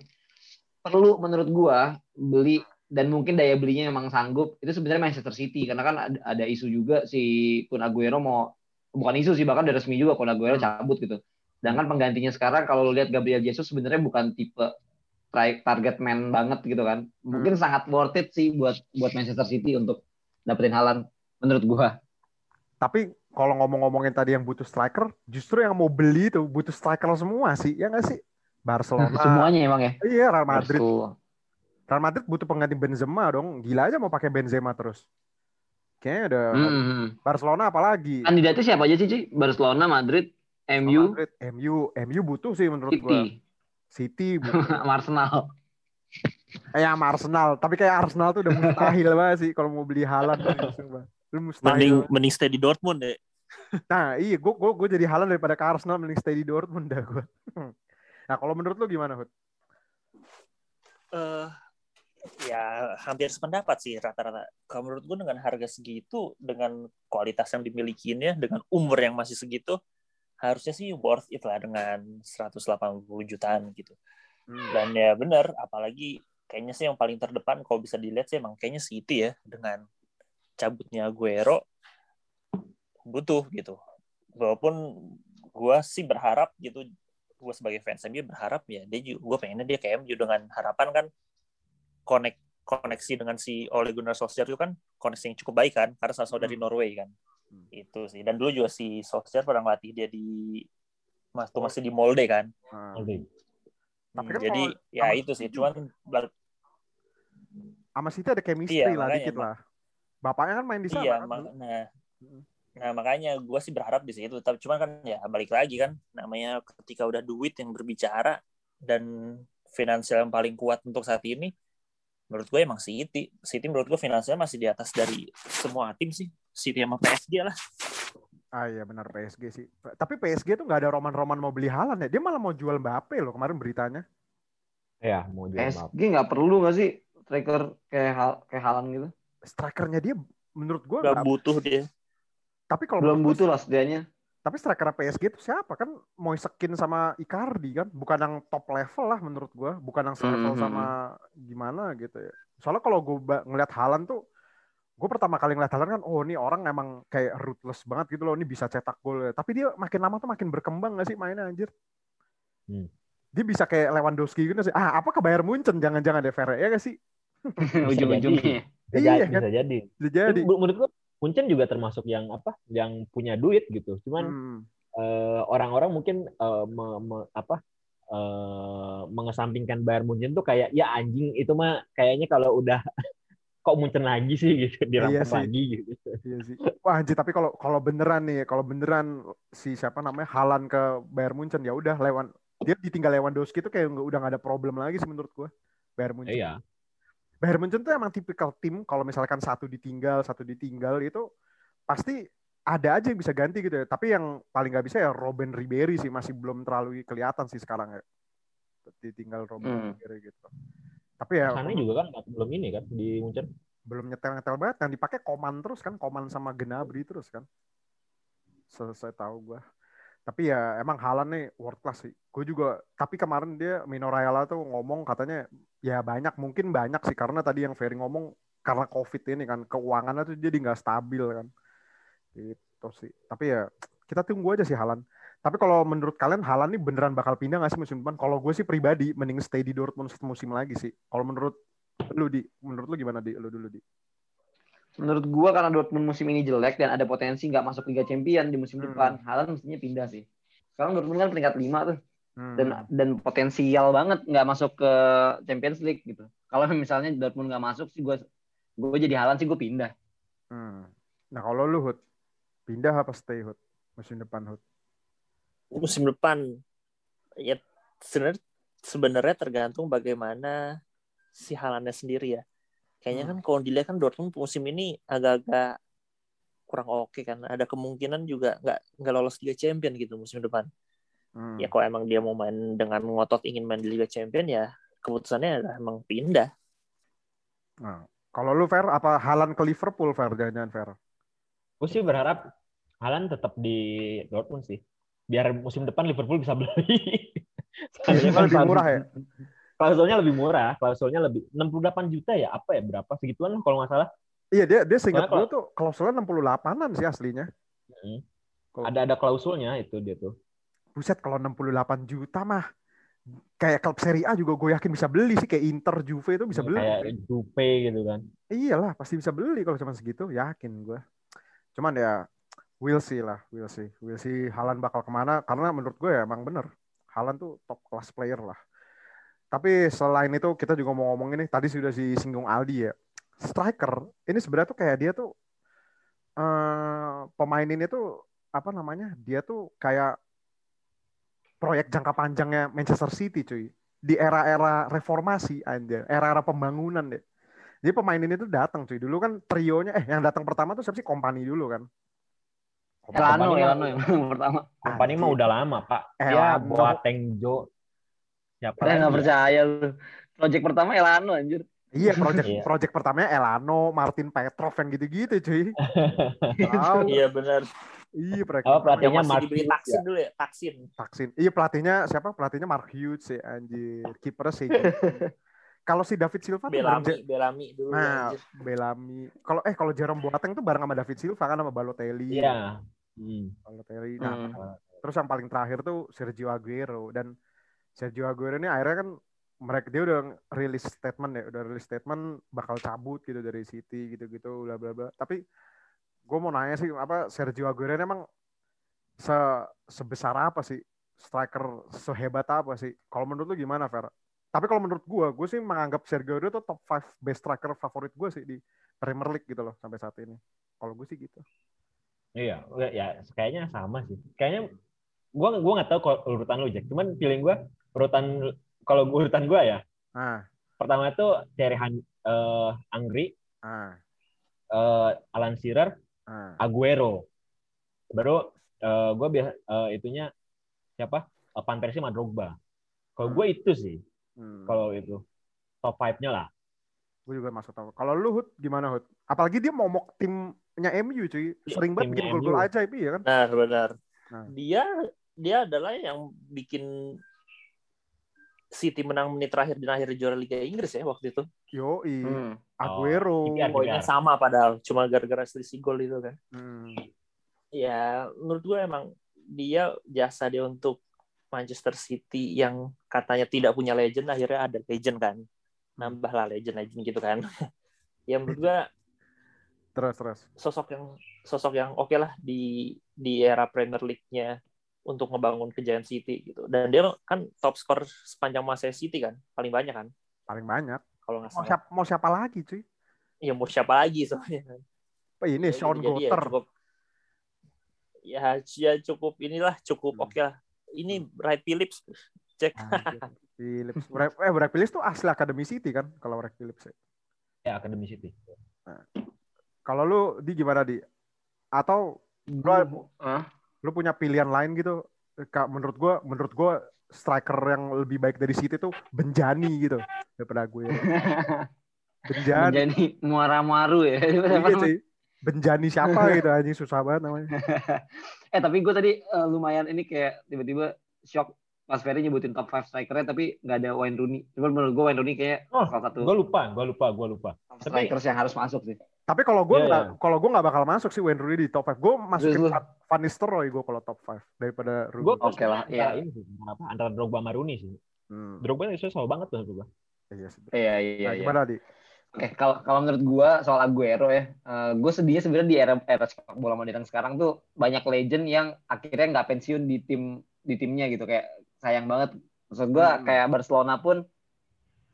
[SPEAKER 4] perlu menurut gua beli dan mungkin daya belinya emang sanggup itu sebenarnya Manchester City karena kan ada, ada isu juga si Kun Aguero mau bukan isu sih bahkan udah resmi juga Kun Aguero
[SPEAKER 1] Hmm.
[SPEAKER 4] cabut gitu. Sedangkan penggantinya sekarang kalau lu lihat Gabriel Jesus sebenarnya bukan tipe target man banget gitu kan. Mungkin sangat worth it sih buat buat Manchester City untuk dapetin Haaland menurut gua.
[SPEAKER 1] Tapi kalau ngomong-ngomongin tadi yang butuh striker, justru yang mau beli itu butuh striker semua sih, ya nggak sih? Barcelona,
[SPEAKER 4] Semuanya emang ya.
[SPEAKER 1] iya Real Madrid.
[SPEAKER 4] Betul.
[SPEAKER 1] Real Madrid butuh pengganti Benzema dong. Gila aja mau pakai Benzema terus. Kayaknya ada
[SPEAKER 4] Hmm.
[SPEAKER 1] Barcelona apalagi.
[SPEAKER 4] Kandidatnya siapa aja sih, Ci? Barcelona, Madrid, MU,
[SPEAKER 1] Madrid, MU, MU butuh sih menurut gua.
[SPEAKER 4] City,
[SPEAKER 1] City butuh.
[SPEAKER 4] sama Arsenal.
[SPEAKER 1] eh sama Arsenal, tapi kayak Arsenal tuh udah mustahil banget sih kalau mau beli Haaland. Lu mustahil.
[SPEAKER 3] Mending mending stay di Dortmund deh.
[SPEAKER 1] Nah, iya gua gua, gua jadi Haaland daripada ke Arsenal mending stay di Dortmund dah gua. Nah, kalau menurut lu gimana, Hud?
[SPEAKER 3] eh ya hampir sependapat sih rata-rata. Kalau menurut gue dengan harga segitu, dengan kualitas yang dimilikinya, dengan umur yang masih segitu, harusnya sih worth it lah dengan 180 jutaan gitu. Dan ya benar, apalagi kayaknya sih yang paling terdepan kalau bisa dilihat sih emang kayaknya City ya dengan cabutnya Aguero butuh gitu. Walaupun gue sih berharap gitu, gue sebagai fans MU berharap ya dia juga gue pengennya dia kayak MU dengan harapan kan connect koneksi dengan si Ole Gunnar Solskjaer itu kan koneksi yang cukup baik kan karena sama-sama dari
[SPEAKER 1] Hmm.
[SPEAKER 3] Norway kan
[SPEAKER 1] Hmm.
[SPEAKER 3] itu sih dan dulu juga si Solskjaer pernah ngelatih dia di mas tuh masih di Molde kan
[SPEAKER 1] Nah,
[SPEAKER 2] Oke.
[SPEAKER 1] Tapi
[SPEAKER 3] Hmm,
[SPEAKER 1] kan
[SPEAKER 3] jadi ya
[SPEAKER 1] sama
[SPEAKER 3] itu sih cuman
[SPEAKER 1] sama City ada chemistry
[SPEAKER 3] Iya,
[SPEAKER 1] lah
[SPEAKER 3] makanya,
[SPEAKER 1] dikit lah. Bapaknya kan main di sana
[SPEAKER 3] iya
[SPEAKER 1] kan.
[SPEAKER 3] mak- nah
[SPEAKER 1] Hmm.
[SPEAKER 3] nah makanya gue sih berharap di situ tapi cuman kan ya balik lagi kan namanya ketika udah duit yang berbicara dan finansial yang paling kuat untuk saat ini menurut gue emang City City menurut gue finansialnya masih di atas dari semua tim sih City sama PSG lah
[SPEAKER 1] Ah iya benar PSG sih. Tapi PSG tuh nggak ada roman-roman mau beli Haaland ya. Dia malah mau jual Mbappe loh kemarin beritanya.
[SPEAKER 2] Ya, mau jual.
[SPEAKER 4] PSG nggak perlu nggak sih striker kayak hal kayak Haaland gitu?
[SPEAKER 1] Strikernya dia menurut
[SPEAKER 3] gak
[SPEAKER 1] nggak.
[SPEAKER 3] butuh dia
[SPEAKER 1] Tapi kalau
[SPEAKER 4] Belum butuh lah setidaknya.
[SPEAKER 1] Tapi striker PSG itu siapa kan? Moisekin sama Icardi kan? Bukan yang top level lah menurut gua. Bukan yang selevel
[SPEAKER 4] Mhm.
[SPEAKER 1] sama gimana gitu ya. Soalnya kalau gue ngeliat Haaland tuh, gue pertama kali ngeliat Haaland kan, oh ini orang emang kayak ruthless banget gitu loh. Ini bisa cetak gol. ya. Tapi dia makin lama tuh makin berkembang gak sih mainnya anjir?
[SPEAKER 2] Hmm.
[SPEAKER 1] Dia bisa kayak Lewandowski gitu sih. Ah, apa ke Bayern Munchen? Jangan-jangan deh, Ferre. Ya gak sih?
[SPEAKER 4] Ujung-ujungnya.
[SPEAKER 2] Bisa,
[SPEAKER 1] Iya,
[SPEAKER 2] jadi,
[SPEAKER 1] kan?
[SPEAKER 2] bisa jadi.
[SPEAKER 1] Bisa jadi.
[SPEAKER 2] Menurut gua Munchen juga termasuk yang apa? Yang punya duit gitu. Cuman
[SPEAKER 1] Hmm.
[SPEAKER 2] eh, orang-orang mungkin eh, me- me- apa? eh, mengesampingkan Bayern Munchen tuh kayak ya anjing itu mah kayaknya kalau udah kok Munchen lagi sih gitu
[SPEAKER 1] Iya
[SPEAKER 2] dirampok
[SPEAKER 1] sih.
[SPEAKER 2] lagi gitu.
[SPEAKER 1] Iya sih. Wah anjir tapi kalau kalau beneran nih, kalau beneran si siapa namanya Halan ke Bayern Munchen ya udah Lewan dia ditinggal Lewandowski itu kayak udah nggak ada problem lagi sih menurut gua. Bayern Munchen.
[SPEAKER 2] Iya.
[SPEAKER 1] Bayern Munchen tuh emang tipikal tim kalau misalkan satu ditinggal, satu ditinggal itu pasti ada aja yang bisa ganti gitu ya. Tapi yang paling nggak bisa ya Robin Ribery sih masih belum terlalu kelihatan sih sekarang ya. Ditinggal Robin
[SPEAKER 4] Hmm.
[SPEAKER 1] Ribery gitu. Tapi ya
[SPEAKER 2] Sana juga kan belum ini kan di Munchen.
[SPEAKER 1] belum nyetel-nyetel banget yang dipakai Koman terus kan Koman sama Gnabry terus kan selesai tahu gua tapi ya emang Halan nih world class sih gue juga tapi kemarin dia Mino Raiola tuh ngomong katanya ya banyak mungkin banyak sih karena tadi yang Ferry ngomong karena covid ini kan keuangannya tuh jadi nggak stabil kan. Gitu sih. Tapi ya kita tunggu aja sih Halan. Tapi kalau menurut kalian Halan nih beneran bakal pindah nggak sih musim depan? Kalau gue sih pribadi mending stay di Dortmund satu musim lagi sih. Kalau menurut lu di menurut lu gimana di? Lu dulu di.
[SPEAKER 4] Menurut gua karena Dortmund musim ini jelek dan ada potensi nggak masuk Liga Champion di musim
[SPEAKER 1] Hmm.
[SPEAKER 4] depan, Haaland mestinya pindah sih. Sekarang Dortmund kan peringkat 5 tuh
[SPEAKER 1] Hmm.
[SPEAKER 4] dan dan potensial banget nggak masuk ke Champions League gitu. Kalau misalnya Dortmund nggak masuk sih gua gue jadi Haaland sih gue pindah.
[SPEAKER 1] Hmm. Nah kalau lu Hud, pindah apa stay Hud? Musim depan Hud.
[SPEAKER 3] musim depan ya sebenarnya sebenarnya tergantung bagaimana si Halannya sendiri ya Kayaknya
[SPEAKER 1] Hmm.
[SPEAKER 3] kan kalau dilihat kan Dortmund musim ini agak-agak kurang oke kan. Ada kemungkinan juga nggak nggak lolos Liga Champion gitu musim depan.
[SPEAKER 1] Hmm.
[SPEAKER 3] Ya kalau emang dia mau main dengan ngotot ingin main di Liga Champion ya keputusannya adalah emang pindah.
[SPEAKER 1] Nah, kalau lu Fer apa Halan ke Liverpool Fer jangan-jangan Fer.
[SPEAKER 2] Gue sih berharap Halan tetap di Dortmund sih. Biar musim depan Liverpool bisa beli. Soalnya kan
[SPEAKER 1] lebih murah ya.
[SPEAKER 2] Klausulnya lebih murah. Klausulnya lebih 68 juta ya apa ya berapa segituan kalau nggak salah.
[SPEAKER 1] Iya dia dia seingat gue tuh klausulnya 68-an sih aslinya.
[SPEAKER 2] Hmm.
[SPEAKER 1] Kalau-
[SPEAKER 2] Ada ada klausulnya itu dia tuh.
[SPEAKER 1] Buset kalau 68 juta mah kayak klub Serie A juga gue yakin bisa beli sih kayak Inter, Juve itu bisa beli.
[SPEAKER 2] Kayak Jupe gitu kan.
[SPEAKER 1] Iyalah pasti bisa beli kalau cuma segitu yakin gue. Cuman ya we'll see lah, we'll see. We'll see Halan bakal ke mana karena menurut gue ya emang bener. Halan tuh top class player lah. Tapi selain itu kita juga mau ngomong ini tadi sudah disinggung Aldi ya. Striker ini sebenarnya tuh kayak dia tuh eh pemain ini tuh apa namanya? Dia tuh kayak proyek jangka panjangnya Manchester City cuy. Di era-era reformasi aja, era-era pembangunan deh. Jadi pemain ini tuh datang cuy. Dulu kan trionya eh yang datang pertama tuh siapa sih? Kompani dulu kan.
[SPEAKER 4] Elano,
[SPEAKER 2] mah-
[SPEAKER 4] Elano yang pertama.
[SPEAKER 2] Kompani mah udah lama, Pak. Ya,
[SPEAKER 1] Elano.
[SPEAKER 2] Boateng Jo. Siapa
[SPEAKER 4] Saya nggak
[SPEAKER 2] lagi?
[SPEAKER 4] percaya lu. Project pertama Elano anjir.
[SPEAKER 1] Iya, project
[SPEAKER 2] Iya.
[SPEAKER 1] project pertamanya Elano, Martin Petrov yang gitu-gitu cuy. Tahu.
[SPEAKER 3] Iya benar.
[SPEAKER 1] Iya,
[SPEAKER 2] Oh,
[SPEAKER 1] pertama.
[SPEAKER 3] Yang
[SPEAKER 2] pelatihnya Mark
[SPEAKER 3] dibeli
[SPEAKER 2] Hughes
[SPEAKER 3] taksin dulu ya, taksin.
[SPEAKER 1] vaksin. Iya, pelatihnya siapa? Pelatihnya Mark Hughes sih anjir. Kipernya sih. Kalau si David Silva tuh bareng
[SPEAKER 3] Belami,
[SPEAKER 1] Ja-
[SPEAKER 3] Belami dulu.
[SPEAKER 1] Nah,
[SPEAKER 3] anjir.
[SPEAKER 1] Bellamy. Kalau eh kalau Jerome Boateng tuh bareng sama David Silva kan sama Balotelli.
[SPEAKER 2] Iya. Hmm.
[SPEAKER 1] Balotelli. Nah,
[SPEAKER 4] Hmm.
[SPEAKER 1] Terus yang paling terakhir tuh Sergio Aguero dan Sergio Aguero ini akhirnya kan mereka dia udah rilis statement ya, udah rilis statement bakal cabut gitu dari City gitu-gitu bla bla bla. Tapi gue mau nanya sih apa Sergio Aguero ini emang se sebesar apa sih striker sehebat apa sih? Kalau menurut lu gimana, Fer? Tapi kalau menurut gue, gue sih menganggap Sergio Aguero tuh top 5 best striker favorit gue sih di Premier League gitu loh sampai saat ini. Kalau gue sih gitu.
[SPEAKER 2] Iya, ya, ya kayaknya sama sih. Kayaknya gua gua nggak tahu kalau urutan lu Jack. Cuman feeling gua urutan kalau urutan gua ya.
[SPEAKER 1] Ah,
[SPEAKER 2] Pertama itu Thierry Han, eh, Angri,
[SPEAKER 1] ah,
[SPEAKER 2] eh, Alan Shearer,
[SPEAKER 1] ah.
[SPEAKER 2] Aguero. Baru eh, gua biasa eh, itunya siapa? Eh, Van Persie sama Drogba. Kalau gue itu sih,
[SPEAKER 1] Hmm.
[SPEAKER 2] kalau itu top 5-nya lah.
[SPEAKER 1] Gue juga masuk tahu. Kalau lu Hud gimana Hud? Apalagi dia momok timnya MU cuy. Sering banget bikin gol-gol
[SPEAKER 2] MU.
[SPEAKER 1] ajaib iya kan?
[SPEAKER 3] Benar, benar.
[SPEAKER 1] Nah.
[SPEAKER 3] Dia dia adalah yang bikin City menang menit terakhir dan akhir juara Liga Inggris ya waktu itu.
[SPEAKER 1] Yo,
[SPEAKER 4] Hmm.
[SPEAKER 1] Aguero.
[SPEAKER 2] Kipiar,
[SPEAKER 3] Poinnya
[SPEAKER 2] kipiar.
[SPEAKER 3] sama padahal, cuma gara-gara selisih gol itu kan.
[SPEAKER 1] Hmm.
[SPEAKER 3] Ya, menurut gue emang dia jasa dia untuk Manchester City yang katanya tidak punya legend akhirnya ada legend kan. Nambahlah legend-legend gitu kan. ya menurut gue
[SPEAKER 1] Terus terus.
[SPEAKER 3] sosok yang sosok yang oke lah di di era Premier League-nya untuk ngebangun kejayaan City gitu. Dan dia kan top skor sepanjang masa City kan, paling banyak kan
[SPEAKER 1] Paling banyak.
[SPEAKER 3] kalau nggak
[SPEAKER 1] Mau
[SPEAKER 3] salah.
[SPEAKER 1] siapa, mau siapa lagi cuy?
[SPEAKER 3] Ya mau siapa lagi soalnya kan.
[SPEAKER 1] Apa ini
[SPEAKER 3] Ya,
[SPEAKER 1] Sean
[SPEAKER 3] jadi ya cukup ya, ya cukup inilah cukup
[SPEAKER 1] Hmm.
[SPEAKER 3] oke lah. Ini Wright Phillips cek
[SPEAKER 1] Anjir. Phillips. Brad, eh Brad Phillips tuh asli Akademi City kan kalau Brad Phillips ya.
[SPEAKER 2] Ya, Academy City.
[SPEAKER 1] Kalau lu di gimana di? Atau lu,
[SPEAKER 4] Hah?
[SPEAKER 1] Lu punya pilihan lain gitu? Kak, menurut gua menurut gua striker yang lebih baik dari City tuh Benjani gitu daripada gue. Benjani.
[SPEAKER 4] Menjadi muara maru ya.
[SPEAKER 1] Iya sih. Benjani siapa gitu anjing susah banget namanya.
[SPEAKER 4] eh tapi gue tadi eh, lumayan ini kayak tiba-tiba shock pas Ferry nyebutin top 5 strikernya tapi nggak ada Wayne Rooney. Cuman menurut gue Wayne Rooney kayak
[SPEAKER 2] Oh,
[SPEAKER 4] salah satu
[SPEAKER 2] Gue lupa, gue lupa, gue lupa.
[SPEAKER 4] strikers yang harus masuk sih.
[SPEAKER 1] Tapi kalau gue nggak
[SPEAKER 2] iya.
[SPEAKER 1] kalau gue nggak bakal masuk sih Wayne Rooney di top 5. Gue masukin? Van- Van Nistelrooy gue kalau top 5 daripada Rooney.
[SPEAKER 2] Gue
[SPEAKER 4] Oke lah, iya.
[SPEAKER 2] Ini sih, apa, antara Drogba sama Rooney sih.
[SPEAKER 1] Hmm.
[SPEAKER 2] Drogba itu sama banget tuh gue.
[SPEAKER 1] Iya sih.
[SPEAKER 4] Iya iya
[SPEAKER 1] Nah,
[SPEAKER 4] iya.
[SPEAKER 1] gimana di?
[SPEAKER 4] Oke, kalau kalau menurut gua soal Aguero ya, gue sedih sebenarnya di era era sepak bola modern sekarang tuh banyak legend yang akhirnya nggak pensiun di tim di timnya gitu kayak sayang banget. Maksud gua
[SPEAKER 1] Hmm.
[SPEAKER 4] kayak Barcelona pun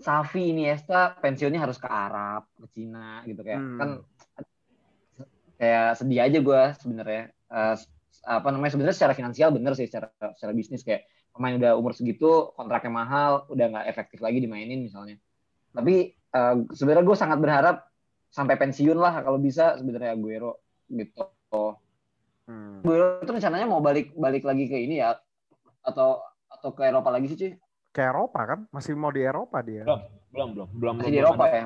[SPEAKER 4] Xavi Iniesta pensiunnya harus ke Arab, ke Cina gitu kayak
[SPEAKER 1] Hmm.
[SPEAKER 4] kan kayak sedih aja gua sebenarnya. Eh, apa namanya sebenarnya secara finansial bener sih secara secara bisnis kayak pemain udah umur segitu kontraknya mahal udah nggak efektif lagi dimainin misalnya tapi eh, sebenarnya gue sangat berharap sampai pensiun lah kalau bisa sebenarnya Aguero gitu.
[SPEAKER 1] Hmm.
[SPEAKER 4] Aguero itu rencananya mau balik balik lagi ke ini ya atau atau ke Eropa lagi sih cuy?
[SPEAKER 1] Ke Eropa kan? Masih mau di Eropa dia.
[SPEAKER 2] Belum, belum, belum, belum.
[SPEAKER 4] Masih di
[SPEAKER 2] belum
[SPEAKER 4] Eropa
[SPEAKER 2] ada.
[SPEAKER 4] ya?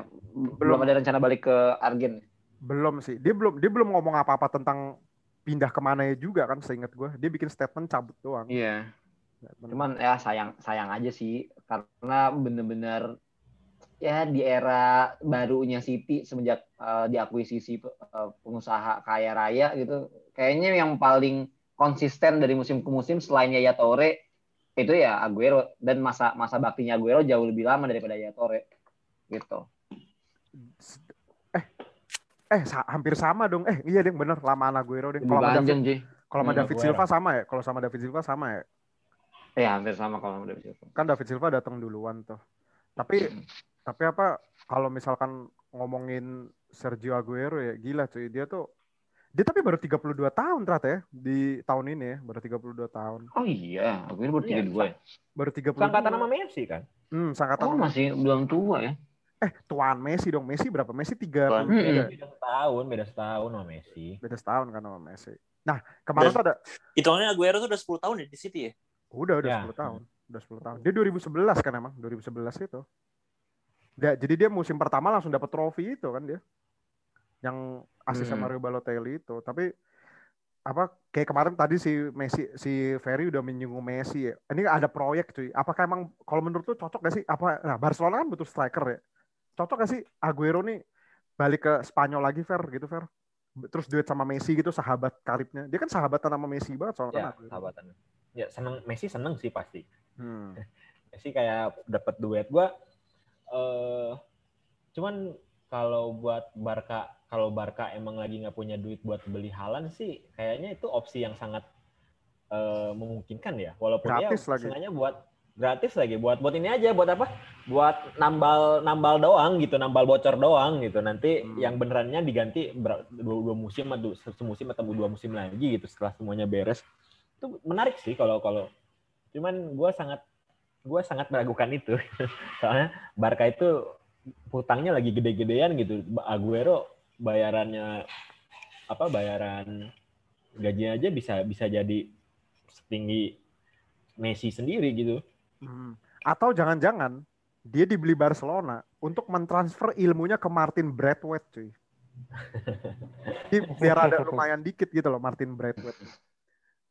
[SPEAKER 4] Belum ada rencana balik ke Argen.
[SPEAKER 1] Belum sih. Dia belum dia belum ngomong apa-apa tentang pindah ke mana ya juga kan seingat gue. Dia bikin statement cabut doang.
[SPEAKER 4] Iya.
[SPEAKER 1] Statement.
[SPEAKER 4] Cuman ya sayang sayang aja sih karena bener-bener ya di era barunya City semenjak eh, diakuisisi eh, pengusaha kaya raya gitu kayaknya yang paling konsisten dari musim ke musim selain Yaya Toure itu ya Aguero dan masa masa baktinya Aguero jauh lebih lama daripada Yaya Toure gitu.
[SPEAKER 1] eh eh sa- hampir sama dong. Eh iya deh bener lamaan Aguero deh. Kalau sama David, kalau sama
[SPEAKER 4] Hmm,
[SPEAKER 1] David
[SPEAKER 2] Aguero.
[SPEAKER 1] Silva sama ya? Kalau sama David Silva sama ya?
[SPEAKER 4] Ya hampir sama kalau udah bisa.
[SPEAKER 1] Kan David Silva datang duluan tuh. Tapi tapi apa kalau misalkan ngomongin Sergio Aguero ya gila cuy dia tuh dia tapi baru 32 tahun ternyata ya di tahun ini ya baru 32 tahun
[SPEAKER 4] Oh iya, Aguero baru
[SPEAKER 2] Iya,
[SPEAKER 4] 32 ya.
[SPEAKER 1] baru 32
[SPEAKER 2] Sangkatan sama Messi kan?
[SPEAKER 1] hmm sangkatan
[SPEAKER 4] Oh masih belum tua ya.
[SPEAKER 1] eh tuan Messi dong Messi berapa Messi 30
[SPEAKER 3] Tuan.
[SPEAKER 4] Hmm.
[SPEAKER 2] Beda, beda setahun, beda setahun sama Messi.
[SPEAKER 1] beda setahun kan sama Messi nah kemarin
[SPEAKER 3] Dan-
[SPEAKER 1] tuh ada
[SPEAKER 3] Hitungannya Aguero tuh udah 10 tahun ya di City ya.
[SPEAKER 1] udah udah
[SPEAKER 2] Ya.
[SPEAKER 1] 10 tahun udah 10 tahun dia 2011 kan emang 2011 itu Ya, jadi dia musim pertama langsung dapat trofi itu kan dia yang asis
[SPEAKER 4] Hmm.
[SPEAKER 1] sama Mario Balotelli itu tapi apa kayak kemarin tadi si Messi si Ferry udah menyinggung Messi ya. Ini ada proyek cuy. Apakah emang kalau menurut lu cocok gak sih apa nah Barcelona kan butuh striker ya. Cocok gak sih Aguero nih balik ke Spanyol lagi Fer gitu Fer. Terus duet sama Messi gitu sahabat karibnya. Dia kan sahabatan sama Messi banget soalnya
[SPEAKER 2] Ya,
[SPEAKER 1] kan
[SPEAKER 2] sahabatan. Ya, seneng Messi seneng sih pasti.
[SPEAKER 1] Hmm.
[SPEAKER 2] Messi kayak dapat duet gua eh cuman kalau buat Barca kalau Barca emang lagi nggak punya duit buat beli Halan sih kayaknya itu opsi yang sangat eh, memungkinkan ya. Walaupun
[SPEAKER 1] Gratis
[SPEAKER 2] ya
[SPEAKER 1] lagi.
[SPEAKER 2] sengaja buat gratis lagi. Buat buat ini aja buat apa? Buat nambal nambal doang gitu nambal bocor doang gitu. Nanti
[SPEAKER 1] Hmm.
[SPEAKER 2] yang benerannya diganti ber- dua, dua musim atau semusim atau dua musim lagi gitu setelah semuanya beres. Itu menarik sih kalau kalau cuman gue sangat gue sangat meragukan itu. Soalnya Barca itu hutangnya lagi gede-gedean gitu. Aguero bayarannya apa bayaran gajinya aja bisa bisa jadi setinggi Messi sendiri gitu
[SPEAKER 1] Hmm. Atau jangan-jangan dia dibeli Barcelona untuk mentransfer ilmunya ke Martin Braithwaite cuy. Jadi biar ada lumayan dikit gitu loh Martin Braithwaite.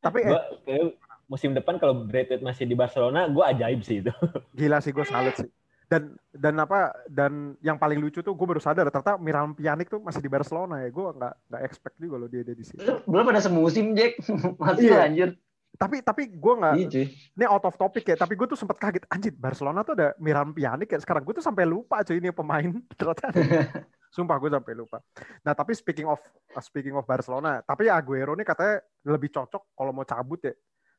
[SPEAKER 1] Tapi eh,
[SPEAKER 2] Gua kayak musim depan kalau Braithwaite masih di Barcelona gue ajaib sih itu
[SPEAKER 1] gila sih gue salut sih. Dan dan apa dan yang paling lucu tuh gue baru sadar ternyata Miran Pjanic tuh masih di Barcelona ya. Gue nggak nggak expect juga loh dia ada di sini.
[SPEAKER 4] Belum ada semusim Jack. Masih
[SPEAKER 1] Iya.
[SPEAKER 4] lanjut.
[SPEAKER 1] Tapi tapi gue nggak
[SPEAKER 4] Iya
[SPEAKER 1] ini out of topic ya. Tapi gue tuh sempat kaget anjir Barcelona tuh ada Miran Pjanic ya. Sekarang gue tuh sampai lupa cuy ini pemain ternyata. ada. Sumpah gue sampai lupa. Nah tapi speaking of speaking of Barcelona, tapi Aguero nih katanya lebih cocok kalau mau cabut ya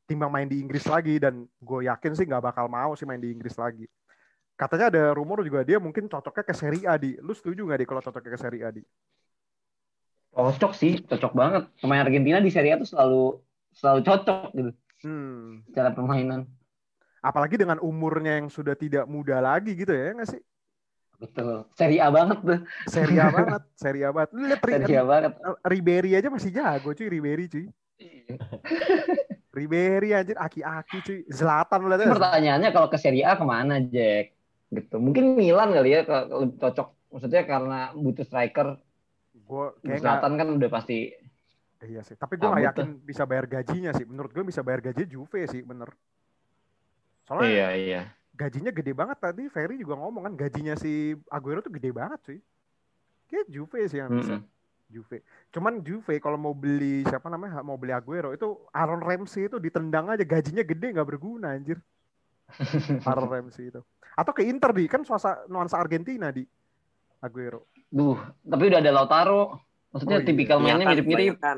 [SPEAKER 1] timbang main di Inggris lagi dan gue yakin sih nggak bakal mau sih main di Inggris lagi. Katanya ada rumor juga dia mungkin cocoknya ke Serie A di. Lu setuju nggak di kalau cocoknya ke Serie A di?
[SPEAKER 4] Cocok sih, cocok banget. Pemain Argentina di Serie A tuh selalu selalu cocok gitu
[SPEAKER 1] Hmm.
[SPEAKER 4] cara permainan.
[SPEAKER 1] Apalagi dengan umurnya yang sudah tidak muda lagi gitu ya nggak sih?
[SPEAKER 4] Betul. Serie A banget tuh.
[SPEAKER 1] Serie A banget, Serie A banget. Lu lihat Ri-
[SPEAKER 4] Serie A banget.
[SPEAKER 1] Ribery aja masih jago cuy, Ribery cuy. Ribery anjir aki-aki cuy. Zlatan lu lihat ya.
[SPEAKER 4] Pertanyaannya kalau ke Serie A ke mana Jack? Gitu. Mungkin Milan kali ya lebih cocok. Maksudnya karena butuh striker.
[SPEAKER 1] Nggak-
[SPEAKER 4] Selatan kan udah pasti.
[SPEAKER 1] iya sih. Tapi gue nggak yakin bisa bayar gajinya sih. Menurut gue bisa bayar gaji Juve sih, bener. Soalnya
[SPEAKER 4] iya.
[SPEAKER 1] gajinya gede banget tadi. Ferry juga ngomong kan gajinya si Aguero tuh gede banget cuy. Kayak Juve sih yang bisa.
[SPEAKER 4] Mm-mm.
[SPEAKER 1] Juve. Cuman Juve kalau mau beli siapa namanya mau beli Aguero itu Aaron Ramsey itu ditendang aja gajinya gede nggak berguna anjir. Aaron Ramsey itu. Atau ke Inter di kan suasana nuansa Argentina di Aguero.
[SPEAKER 4] Duh, tapi udah ada Lautaro. Maksudnya
[SPEAKER 1] Oh, iya.
[SPEAKER 4] tipikal mainnya
[SPEAKER 3] Kebanyakan-
[SPEAKER 4] mirip-mirip.
[SPEAKER 3] kebanyakan.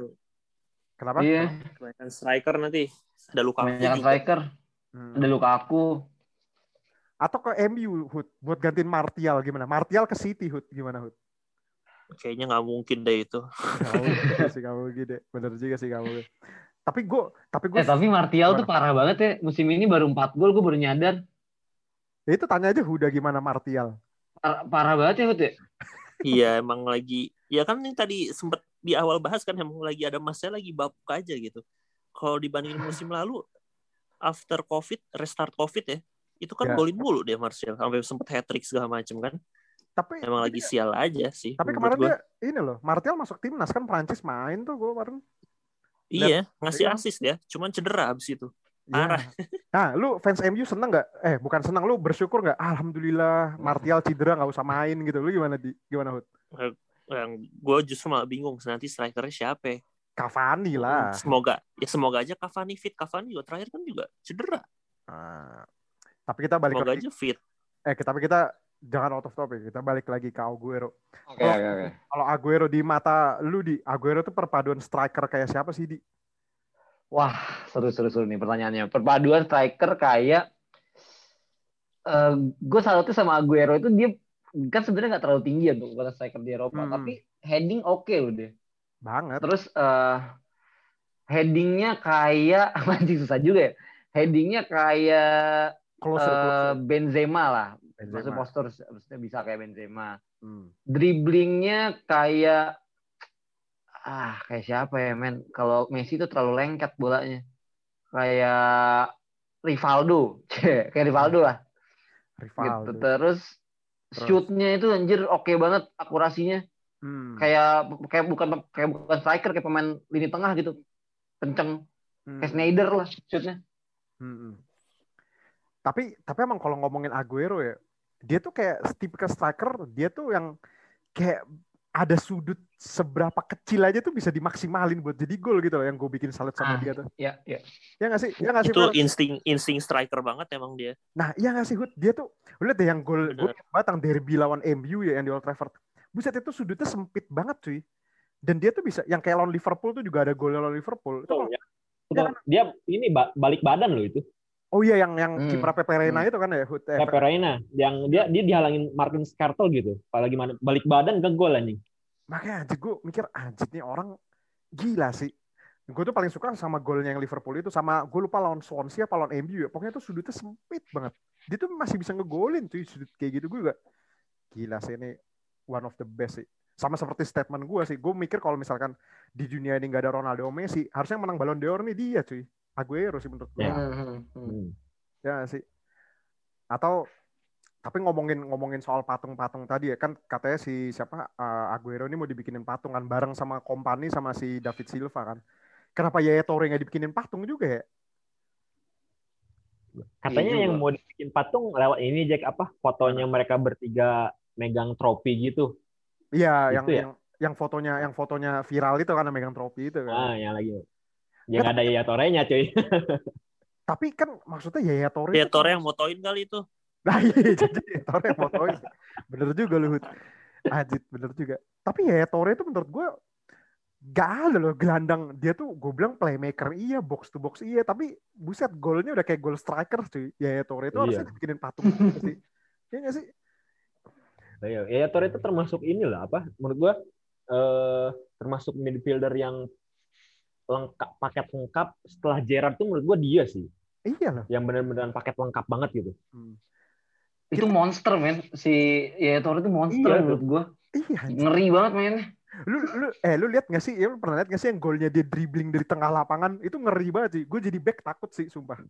[SPEAKER 1] Kenapa?
[SPEAKER 4] Iya,
[SPEAKER 3] Kebanyakan striker nanti. Ada luka
[SPEAKER 4] kebanyakan striker.
[SPEAKER 1] Hmm.
[SPEAKER 4] Ada Lukaku.
[SPEAKER 1] Atau ke MU Hud buat gantiin Martial gimana? Martial ke City Hud gimana Hud?
[SPEAKER 3] Kayaknya nggak mungkin deh itu.
[SPEAKER 1] Gak mungkin sih kamu gede. Bener juga sih kamu. Tapi gue, tapi gue,
[SPEAKER 4] Eh tapi Martial tuh
[SPEAKER 1] Gimana?
[SPEAKER 4] parah banget ya. Musim ini baru 4 gol, gue baru nyadar.
[SPEAKER 1] ya itu tanya aja Huda gimana Martial.
[SPEAKER 4] Par- parah banget ya Hud ya.
[SPEAKER 3] Iya emang lagi ya kan yang tadi sempet di awal bahas kan emang lagi ada masanya lagi bapuk aja gitu. Kalau dibandingin musim lalu after covid restart covid ya itu kan
[SPEAKER 1] Ya.
[SPEAKER 3] golin mulu dia Martial sampai sempet hat trick segala macem kan.
[SPEAKER 1] Tapi
[SPEAKER 3] Emang
[SPEAKER 1] tapi
[SPEAKER 3] lagi
[SPEAKER 1] dia-
[SPEAKER 3] sial aja sih.
[SPEAKER 1] tapi kemarin
[SPEAKER 3] gua.
[SPEAKER 1] dia ini loh, Martial masuk timnas kan Prancis main tuh gue kemarin.
[SPEAKER 3] Iya ngasih
[SPEAKER 1] Iya.
[SPEAKER 3] assist ya, cuman cedera abis itu.
[SPEAKER 1] Iya.
[SPEAKER 3] Parah.
[SPEAKER 1] Nah, lu fans MU seneng nggak? Eh, bukan seneng, lu bersyukur nggak? Alhamdulillah, Martial cedera nggak usah main gitu. Lu gimana di? Gimana Hud?
[SPEAKER 3] Yang gue justru malah bingung nanti strikernya siapa. ya?
[SPEAKER 1] Cavani lah.
[SPEAKER 3] Semoga ya semoga aja Cavani fit. Cavani juga terakhir kan juga cedera.
[SPEAKER 1] Ah. tapi kita balik
[SPEAKER 3] Semoga
[SPEAKER 1] lagi.
[SPEAKER 3] aja fit.
[SPEAKER 1] Eh, tapi kita jangan out of topic. Kita balik lagi ke Aguero.
[SPEAKER 4] Oke oke oke.
[SPEAKER 1] Kalau Aguero di mata lu di, Aguero tuh perpaduan striker kayak siapa sih di?
[SPEAKER 4] Wah, seru seru seru nih pertanyaannya. Perpaduan striker kayak eh gue salutnya sama Aguero itu dia kan sebenarnya nggak terlalu tinggi ya untuk ukuran striker di Eropa,
[SPEAKER 1] Hmm.
[SPEAKER 4] tapi heading oke loh dia.
[SPEAKER 1] Banget.
[SPEAKER 4] Terus eh headingnya kayak anjing susah juga ya. Headingnya kayak
[SPEAKER 1] Closer, closer.
[SPEAKER 4] Benzema lah.
[SPEAKER 1] Benzema.
[SPEAKER 4] Maksudnya postur maksudnya bisa kayak Benzema.
[SPEAKER 1] Hmm.
[SPEAKER 4] Dribblingnya kayak ah kayak siapa ya men? Kalau Messi itu terlalu lengket bolanya. Kayak Rivaldo, kayak Rivaldo lah.
[SPEAKER 1] Rivaldo.
[SPEAKER 4] Gitu. Terus
[SPEAKER 1] Terus?
[SPEAKER 4] shootnya itu anjir oke banget akurasinya.
[SPEAKER 1] Hmm.
[SPEAKER 4] Kayak kayak bukan kayak bukan striker kayak pemain lini tengah gitu. Kenceng
[SPEAKER 1] Hmm.
[SPEAKER 4] kayak Snyder lah shootnya.
[SPEAKER 1] Hmm. Tapi tapi emang kalau ngomongin Aguero ya, dia tuh kayak tipikal striker, dia tuh yang kayak ada sudut seberapa kecil aja tuh bisa dimaksimalin buat jadi gol gitu loh yang gue bikin salut sama
[SPEAKER 4] Ah.
[SPEAKER 1] dia tuh.
[SPEAKER 4] Ya, ya.
[SPEAKER 1] Ya nggak sih? Ya nggak sih?
[SPEAKER 3] Itu insting insting striker banget emang dia.
[SPEAKER 1] Nah, iya nggak sih Hud? Dia tuh, lu lihat deh yang gol batang derby lawan MU ya yang di Old Trafford. Buset itu sudutnya sempit banget cuy. Dan dia tuh bisa, yang kayak lawan Liverpool tuh juga ada gol lawan Liverpool. Itu
[SPEAKER 2] Betul,
[SPEAKER 1] kalau-
[SPEAKER 2] ya. Betul. Dia ini ba- balik badan loh itu.
[SPEAKER 1] Oh iya yang yang
[SPEAKER 4] Hmm.
[SPEAKER 1] kiper Pepe Reina
[SPEAKER 4] Hmm.
[SPEAKER 1] itu kan ya Hud. Eh,
[SPEAKER 2] Pepe Reina yang dia dia dihalangin Martin Skrtel gitu. Apalagi balik badan ke gol anjing.
[SPEAKER 1] makanya anjir gue mikir anjir nih orang gila sih gue tuh paling suka sama golnya yang Liverpool itu sama gue lupa lawan Swansea apa lawan MU ya pokoknya tuh sudutnya sempit banget dia tuh masih bisa ngegolin cuy sudut kayak gitu gue juga gila sih ini one of the best sih sama seperti statement gue sih gue mikir kalau misalkan di dunia ini nggak ada Ronaldo Messi harusnya menang Ballon d'Or nih dia cuy Aguero sih menurut gue
[SPEAKER 2] Ya.
[SPEAKER 4] Hmm, hmm, hmm.
[SPEAKER 2] Hmm.
[SPEAKER 1] ya sih atau tapi ngomongin ngomongin soal patung-patung tadi ya kan katanya si siapa uh, Aguero ini mau dibikinin patung kan bareng sama kompani sama si David Silva kan kenapa Yaya Toure nggak dibikinin patung juga ya
[SPEAKER 2] Katanya
[SPEAKER 4] Iya
[SPEAKER 2] yang mau dibikin patung lewat ini Jack apa fotonya mereka bertiga megang trofi gitu.
[SPEAKER 1] iya
[SPEAKER 2] Itu
[SPEAKER 1] yang
[SPEAKER 2] ya?
[SPEAKER 1] yang yang fotonya yang fotonya viral itu kan yang megang trofi itu kan
[SPEAKER 2] Ah, yang lagi. Yang ada Yaya Torenya cuy.
[SPEAKER 1] tapi kan maksudnya Yaya Toure
[SPEAKER 3] Ya
[SPEAKER 1] itu-
[SPEAKER 3] Tore yang motoin kali itu.
[SPEAKER 1] Nah iya jadi Yaya Toure yang fotoin. Bener juga Luhut. Ajit bener juga. Tapi Yaya Toure itu menurut gue gak ada loh gelandang. Dia tuh gue bilang playmaker iya, box to box iya. Tapi buset golnya udah kayak goal striker cuy. Yaya Toure itu
[SPEAKER 2] Iya.
[SPEAKER 1] harusnya dibikinin patung sih. Iya gak sih?
[SPEAKER 2] Iya, Yaya Torre itu termasuk inilah apa? Menurut gua eh termasuk midfielder yang lengkap paket lengkap setelah Gerrard tuh menurut gua dia sih
[SPEAKER 1] Iya loh.
[SPEAKER 2] yang benar-benar paket lengkap banget gitu.
[SPEAKER 1] Hmm.
[SPEAKER 4] Itu monster men. Si Yaya Toure itu monster
[SPEAKER 2] Iya,
[SPEAKER 4] menurut gua.
[SPEAKER 1] Iya. anjir.
[SPEAKER 4] Ngeri banget mainnya.
[SPEAKER 1] Lu, lu, eh lu lihat gak sih? Ya, lu pernah lihat gak sih yang golnya dia dribbling dari tengah lapangan? Itu ngeri banget sih. Gue jadi back takut sih, sumpah.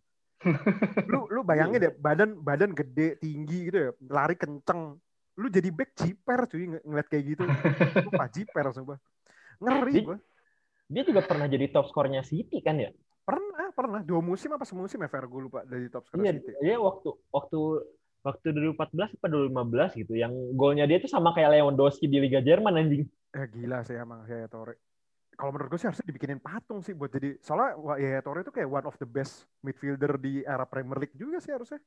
[SPEAKER 1] lu lu bayangin deh badan badan gede tinggi gitu ya lari kenceng lu jadi back jiper cuy ng- ngeliat kayak gitu lupa jiper sumpah ngeri gue
[SPEAKER 2] Dia juga pernah jadi top skornya City kan ya?
[SPEAKER 1] pernah pernah. Dua musim apa semusim ya Fer? Gue lupa dari top scorer
[SPEAKER 2] Iya,
[SPEAKER 1] City.
[SPEAKER 2] dia waktu waktu waktu 2014 apa 2015 gitu. Yang golnya dia tuh sama kayak Lewandowski di Liga Jerman anjing.
[SPEAKER 1] ya gila sih emang Yaya Toure. Kalau menurut gue sih harusnya dibikinin patung sih buat jadi soalnya Yaya Toure itu kayak one of the best midfielder di era Premier League juga sih harusnya.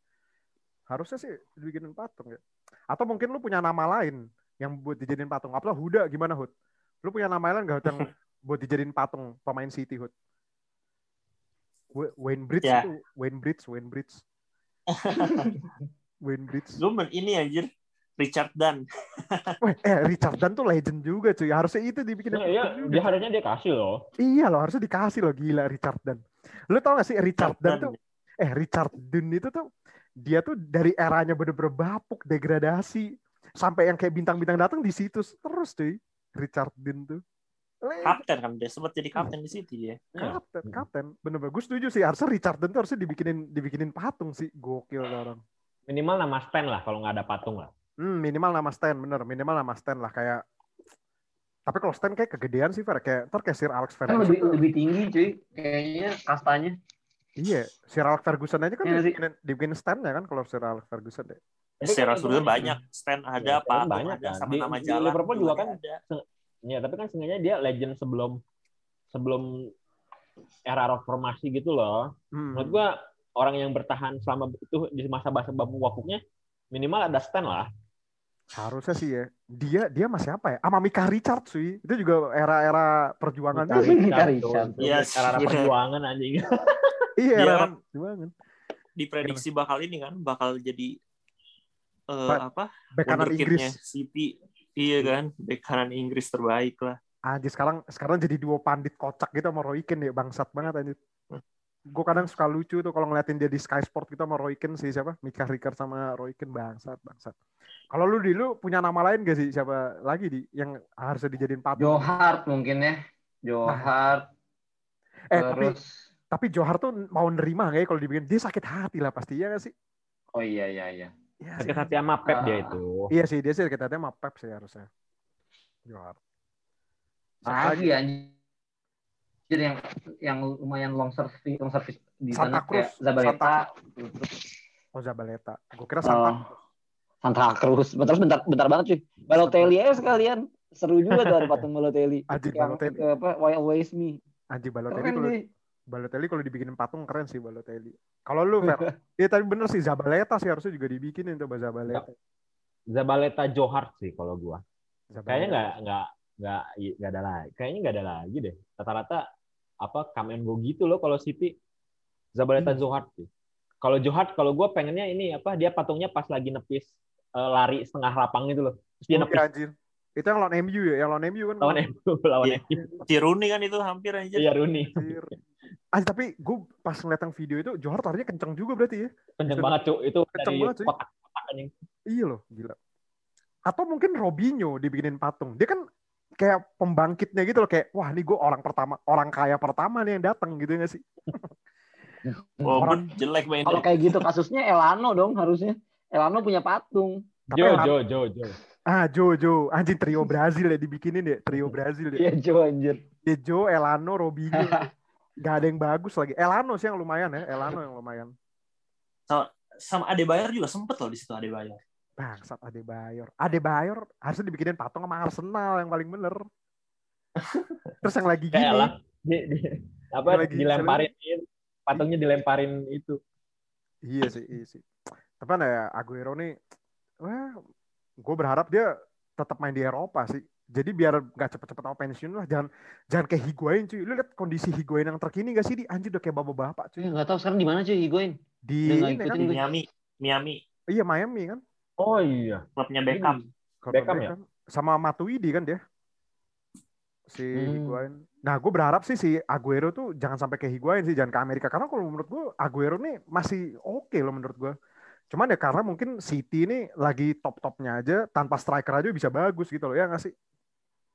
[SPEAKER 1] Harusnya sih dibikinin patung ya. Atau mungkin lu punya nama lain yang buat dijadiin patung. Apalah Huda gimana Hud? Lu punya nama lain gak Hud, yang buat dijadiin patung pemain City Wa- Wayne Bridge
[SPEAKER 3] Ya.
[SPEAKER 1] itu Wayne Bridge Wayne Bridge Wayne Bridge
[SPEAKER 3] men- ini anjir Richard Dunn.
[SPEAKER 1] Weh, eh Richard Dunn tuh legend juga cuy harusnya itu dibikinin
[SPEAKER 2] Iya,
[SPEAKER 1] patung juga.
[SPEAKER 2] dia harusnya dia kasih loh.
[SPEAKER 1] Iya loh, harusnya dikasih loh gila Richard Dunn. Lu tau gak sih Richard Dunn tuh,
[SPEAKER 3] Dunn.
[SPEAKER 1] eh Richard Dunn itu tuh dia tuh dari eranya bener-bener bapuk, degradasi. sampai yang kayak bintang-bintang datang di situ terus cuy. Richard Dean tuh. Le-
[SPEAKER 3] Kapten kan dia sempat jadi kapten di City dia.
[SPEAKER 1] Kapten, kapten. Bener-bener gue setuju sih. Harusnya Richard tuh harusnya dibikinin dibikinin patung sih. Gokil orang.
[SPEAKER 2] Minimal nama stand lah kalau nggak ada patung lah.
[SPEAKER 1] Hmm, minimal nama stand bener. Minimal nama stand lah kayak. Tapi kalau stand kayak kegedean sih, Fer. Kayak ntar kayak Sir Alex
[SPEAKER 4] Kan
[SPEAKER 1] Ferguson.
[SPEAKER 4] lebih lebih tinggi cuy. Kayaknya kastanya.
[SPEAKER 1] Iya, Sir Alex Ferguson aja kan
[SPEAKER 4] sih.
[SPEAKER 1] dibikinin, dibikinin standnya kan kalau Sir Alex Ferguson deh.
[SPEAKER 3] Secara
[SPEAKER 2] kan itu
[SPEAKER 3] sudah
[SPEAKER 2] kan-
[SPEAKER 3] banyak stand ada,
[SPEAKER 2] stand
[SPEAKER 3] patung
[SPEAKER 2] banyak
[SPEAKER 3] ada,
[SPEAKER 2] kan.
[SPEAKER 3] sama
[SPEAKER 2] Di-
[SPEAKER 3] nama
[SPEAKER 2] di
[SPEAKER 3] jalan.
[SPEAKER 2] Liverpool juga kan
[SPEAKER 3] ada.
[SPEAKER 2] Ya, tapi kan seenggaknya dia legend sebelum sebelum era reformasi gitu loh.
[SPEAKER 1] Hmm.
[SPEAKER 2] Menurut gua orang yang bertahan selama itu di masa bahasa babu wakuknya minimal ada stand lah.
[SPEAKER 1] Harusnya sih ya. Dia dia masih apa ya? Sama Mika Richard sih. Itu juga era-era perjuangan
[SPEAKER 2] Mika.
[SPEAKER 4] Mika
[SPEAKER 2] Richard, tuh.
[SPEAKER 3] Yes,
[SPEAKER 2] Era
[SPEAKER 3] iya.
[SPEAKER 2] perjuangan anjing.
[SPEAKER 1] Iya, era
[SPEAKER 3] kan-
[SPEAKER 1] perjuangan.
[SPEAKER 3] Diprediksi bakal ini kan, bakal jadi eh,
[SPEAKER 1] Pak,
[SPEAKER 3] apa?
[SPEAKER 1] Bek kanan
[SPEAKER 3] wonderkid-nya
[SPEAKER 1] Inggris.
[SPEAKER 3] City. Iya kan, bek kanan Inggris terbaik lah.
[SPEAKER 1] Anjir sekarang sekarang jadi duo pandit kocak gitu sama Roy Keane ya. Bangsat banget anjir. Gue kadang suka lucu tuh kalau ngeliatin dia di Sky Sport gitu sama Roy Keane sih siapa? Mika Richard sama Roy Keane bangsat, bangsat. Kalau lu di lu punya nama lain gak sih siapa lagi di yang harusnya dijadiin patung?
[SPEAKER 4] Joe Hart mungkin ya. Joe Hart.
[SPEAKER 1] eh tapi
[SPEAKER 4] Terus
[SPEAKER 1] tapi Johar tuh mau nerima gak ya kalau dibikin dia sakit hati lah pasti ya gak sih?
[SPEAKER 4] oh iya iya iya.
[SPEAKER 1] Iya sih.
[SPEAKER 2] Sakit hati sama Pep dia
[SPEAKER 4] Ah.
[SPEAKER 2] itu.
[SPEAKER 1] Iya sih dia sih sakit hati sama Pep sih harusnya. Johar.
[SPEAKER 4] Lagi anjir yang yang lumayan long service long service di
[SPEAKER 1] Santa
[SPEAKER 4] sana kayak
[SPEAKER 1] Cruz.
[SPEAKER 4] Zabaleta.
[SPEAKER 1] Oh Zabaleta. Gue kira Santa.
[SPEAKER 4] Oh, Santa Cruz. Bentar bentar bentar banget cuy. Balotelli aja sekalian. Seru juga tuh ada patung Balotelli.
[SPEAKER 1] Anjir,
[SPEAKER 4] yang
[SPEAKER 1] Balotelli.
[SPEAKER 4] ke apa Why Always Me.
[SPEAKER 1] Anjing Balotelli
[SPEAKER 4] Keren.
[SPEAKER 1] Balotelli kalau dibikinin patung keren sih Balotelli. Kalau lu Fer, iya tapi bener sih Zabaleta sih harusnya juga dibikinin tuh Zabaleta.
[SPEAKER 2] Zabaleta Johar sih kalau gua.
[SPEAKER 1] Zabaleta.
[SPEAKER 2] Kayaknya nggak nggak nggak nggak ada lagi. Kayaknya nggak ada lagi deh. Rata-rata apa come and go gitu loh kalau City. Zabaleta
[SPEAKER 1] Hmm.
[SPEAKER 2] Johar sih. Kalau Johar kalau gua pengennya ini apa dia patungnya pas lagi nepis eh, lari setengah lapang gitu loh. Terus dia
[SPEAKER 1] Oh,
[SPEAKER 2] nepis
[SPEAKER 1] iya, anjir. Itu yang lawan MU ya, yang lawan MU kan.
[SPEAKER 2] lawan MU lawan
[SPEAKER 3] Iya.
[SPEAKER 2] MU.
[SPEAKER 3] Ciruni kan itu hampir aja.
[SPEAKER 2] Iya Rooney.
[SPEAKER 1] Ah, tapi gue pas ngeliat yang video itu Johar larinya kenceng juga berarti ya.
[SPEAKER 2] Kenceng banget cuk itu
[SPEAKER 1] Kenceng
[SPEAKER 2] dari
[SPEAKER 1] banget, cuy.
[SPEAKER 2] kotak-kotak anjing.
[SPEAKER 1] Iya loh, gila. Atau mungkin Robinho dibikinin patung. Dia kan kayak pembangkitnya gitu loh kayak wah ini gue orang pertama orang kaya pertama nih yang datang gitu nggak sih
[SPEAKER 3] Walaupun jelek mainnya.
[SPEAKER 4] Kalau kayak gitu kasusnya Elano dong harusnya. Elano punya patung.
[SPEAKER 1] Tapi
[SPEAKER 2] Jo
[SPEAKER 1] yang-
[SPEAKER 2] Jo Jo Jo.
[SPEAKER 1] ah Jojo anjing trio Brazil ya dibikinin ya trio Brazil ya
[SPEAKER 4] Iya Jo anjir.
[SPEAKER 1] Ya, Jo Elano Robinho gak ada yang bagus lagi Elano sih yang lumayan ya Elano yang lumayan
[SPEAKER 3] Sama Adebayor juga sempet loh di situ Adebayor.
[SPEAKER 1] bangsat Adebayor Adebayor harusnya dibikinin patung sama Arsenal yang paling bener terus yang lagi
[SPEAKER 2] Kayak
[SPEAKER 1] gini
[SPEAKER 2] lah. Di, di, apa
[SPEAKER 1] Dia lagi
[SPEAKER 2] dilemparin patungnya dilemparin itu.
[SPEAKER 1] Iya sih, iya sih. Tapi kan ya Aguero nih, wah, gue berharap dia tetap main di Eropa sih. Jadi biar nggak cepet-cepet mau pensiun lah. Jangan jangan kayak Higuain cuy. Lu lihat kondisi Higuain yang terkini gak sih? Di anjir udah kayak bapak-bapak cuy.
[SPEAKER 4] Eh, nggak tahu sekarang di mana cuy Higuain.
[SPEAKER 1] Di ini kan,
[SPEAKER 3] Di. Miami, Miami
[SPEAKER 1] iya Miami kan.
[SPEAKER 2] Oh iya.
[SPEAKER 3] klubnya Beckham.
[SPEAKER 1] Kalau
[SPEAKER 2] Beckham ya?
[SPEAKER 1] Sama Matuidi kan dia. Si
[SPEAKER 4] Hmm.
[SPEAKER 1] Higuain. Nah gue berharap sih si Aguero tuh jangan sampai kayak Higuain sih. Jangan ke Amerika. Karena kalau menurut gue Aguero nih masih oke loh menurut gue. Cuman ya karena mungkin City ini lagi top-topnya aja. Tanpa striker aja bisa bagus gitu loh. Ya nggak sih?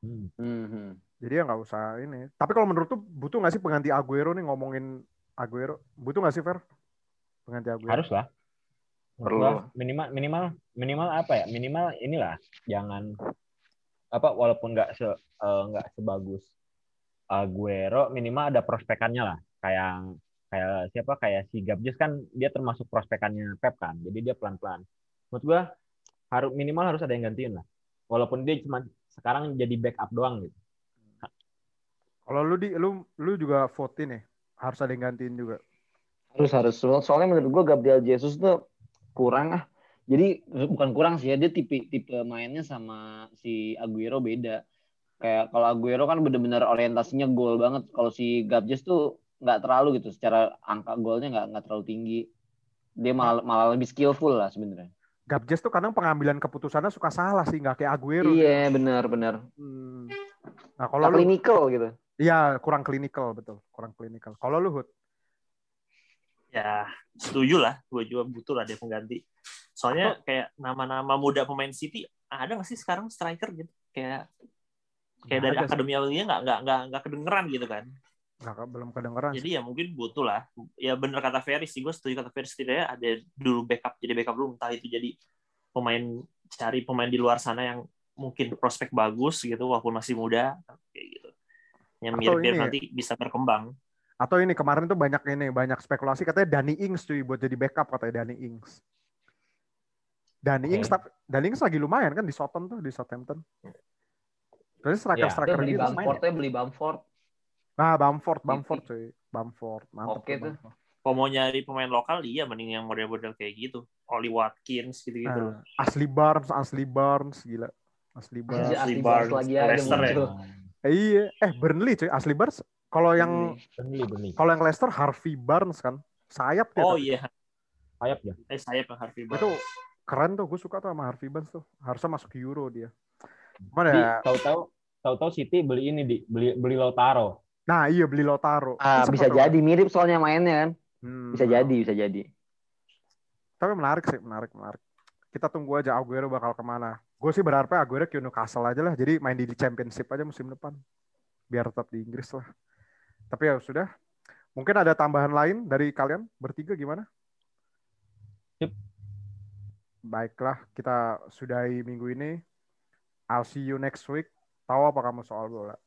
[SPEAKER 2] Hmm.
[SPEAKER 4] Mhm.
[SPEAKER 1] Jadi ya nggak usah ini. Tapi kalau menurut tuh butuh nggak sih pengganti Aguero nih ngomongin Aguero? Butuh nggak sih Fer? Pengganti Aguero.
[SPEAKER 2] Harus lah.
[SPEAKER 3] Perlu.
[SPEAKER 2] Minimal minimal minimal apa ya? Minimal inilah jangan apa walaupun nggak se eh, nggak sebagus Aguero minimal ada prospekannya lah. Kayak kayak siapa kayak si Gabjes kan dia termasuk prospekannya Pep kan. Jadi dia pelan-pelan. Menurut gua harus minimal harus ada yang gantiin lah. Walaupun dia cuma sekarang jadi backup doang gitu.
[SPEAKER 1] Kalau lu di lu lu juga vote nih harus ada yang gantiin juga.
[SPEAKER 4] Harus harus. So- Soalnya menurut gua Gabriel Jesus tuh kurang ah. Jadi bukan kurang sih ya dia tipe tipe mainnya sama si Aguero beda. Kayak kalau Aguero kan bener-bener orientasinya gol banget. Kalau si Gabjes tuh nggak terlalu gitu. Secara angka golnya nggak nggak terlalu tinggi. Dia malah malah lebih skillful lah sebenarnya.
[SPEAKER 1] Gabjes tuh kadang pengambilan keputusannya suka salah sih, nggak kayak Aguero.
[SPEAKER 4] Iya benar benar.
[SPEAKER 1] Hmm. Nah kalau lu,
[SPEAKER 4] clinical gitu.
[SPEAKER 1] iya kurang klinikal betul, kurang klinikal. Kalau lu Hud,
[SPEAKER 3] Ya, setuju lah. Gue juga butuh lah dia pengganti. Soalnya kayak nama-nama muda pemain City ada nggak sih sekarang striker gitu kayak kayak
[SPEAKER 1] Nggak
[SPEAKER 3] dari akademi awalnya nggak nggak nggak nggak kedengeran gitu kan
[SPEAKER 1] Nggak, belum kedengeran. sih.
[SPEAKER 3] jadi ya mungkin butuh lah ya bener kata Ferry sih gue setuju kata Ferry setidaknya ada dulu backup jadi backup dulu entah itu jadi pemain cari pemain di luar sana yang mungkin prospek bagus gitu walaupun masih muda kayak gitu yang mirip-mirip nanti bisa berkembang
[SPEAKER 1] Atau ini kemarin tuh banyak ini banyak spekulasi katanya Dani Ings cuy buat jadi backup katanya Dani Ings. Dani
[SPEAKER 2] Oke.
[SPEAKER 1] Ings tapi Dani Ings lagi lumayan kan di Southampton tuh di Southampton. Terus striker
[SPEAKER 2] Ya,
[SPEAKER 1] striker
[SPEAKER 4] beli
[SPEAKER 1] gitu.
[SPEAKER 4] Bamford ya, beli Bamford.
[SPEAKER 1] Nah, Bamford, Bamford cuy. Bamford, mantap
[SPEAKER 4] Oke
[SPEAKER 1] tuh. Bamford.
[SPEAKER 3] kalau mau nyari pemain lokal iya mending yang model-model kayak gitu Oli Watkins gitu-gitu
[SPEAKER 1] Nah, Ashley Barnes, Ashley Barnes gila. Ashley Barnes.
[SPEAKER 4] Asli
[SPEAKER 3] Ashley
[SPEAKER 4] Barnes
[SPEAKER 3] Barnes,
[SPEAKER 4] lagi aja
[SPEAKER 3] Leicester ya.
[SPEAKER 1] Eh, iya, eh Burnley cuy, Ashley Barnes. Kalau yang
[SPEAKER 2] Burnley, Burnley.
[SPEAKER 1] kalau yang Leicester Harvey Barnes kan. Sayap dia.
[SPEAKER 3] oh
[SPEAKER 1] tapi.
[SPEAKER 3] iya
[SPEAKER 2] Sayap ya.
[SPEAKER 3] eh saya yang Harvey Barnes
[SPEAKER 1] Itu keren tuh, gue suka tuh sama Harvey Barnes tuh. Harusnya masuk Euro dia.
[SPEAKER 2] Di,
[SPEAKER 1] ya,
[SPEAKER 2] tahu-tahu tahu-tahu City beli ini di beli beli Lautaro.
[SPEAKER 1] Nah iya beli Lautaro.
[SPEAKER 4] Ah, bisa
[SPEAKER 1] tuh.
[SPEAKER 4] jadi mirip soalnya mainnya kan.
[SPEAKER 1] Hmm,
[SPEAKER 4] Bisa jadi, bisa jadi.
[SPEAKER 1] Tapi menarik sih, menarik, menarik. Kita tunggu aja Aguero bakal ke mana. Gue sih berharap Aguero ke Newcastle aja lah. Jadi main di Championship aja musim depan. Biar tetap di Inggris lah. Tapi ya sudah. Mungkin ada tambahan lain dari kalian bertiga gimana?
[SPEAKER 2] Sip.
[SPEAKER 1] Baiklah, kita sudahi minggu ini. I'll see you next week. Tahu apa kamu soal bola?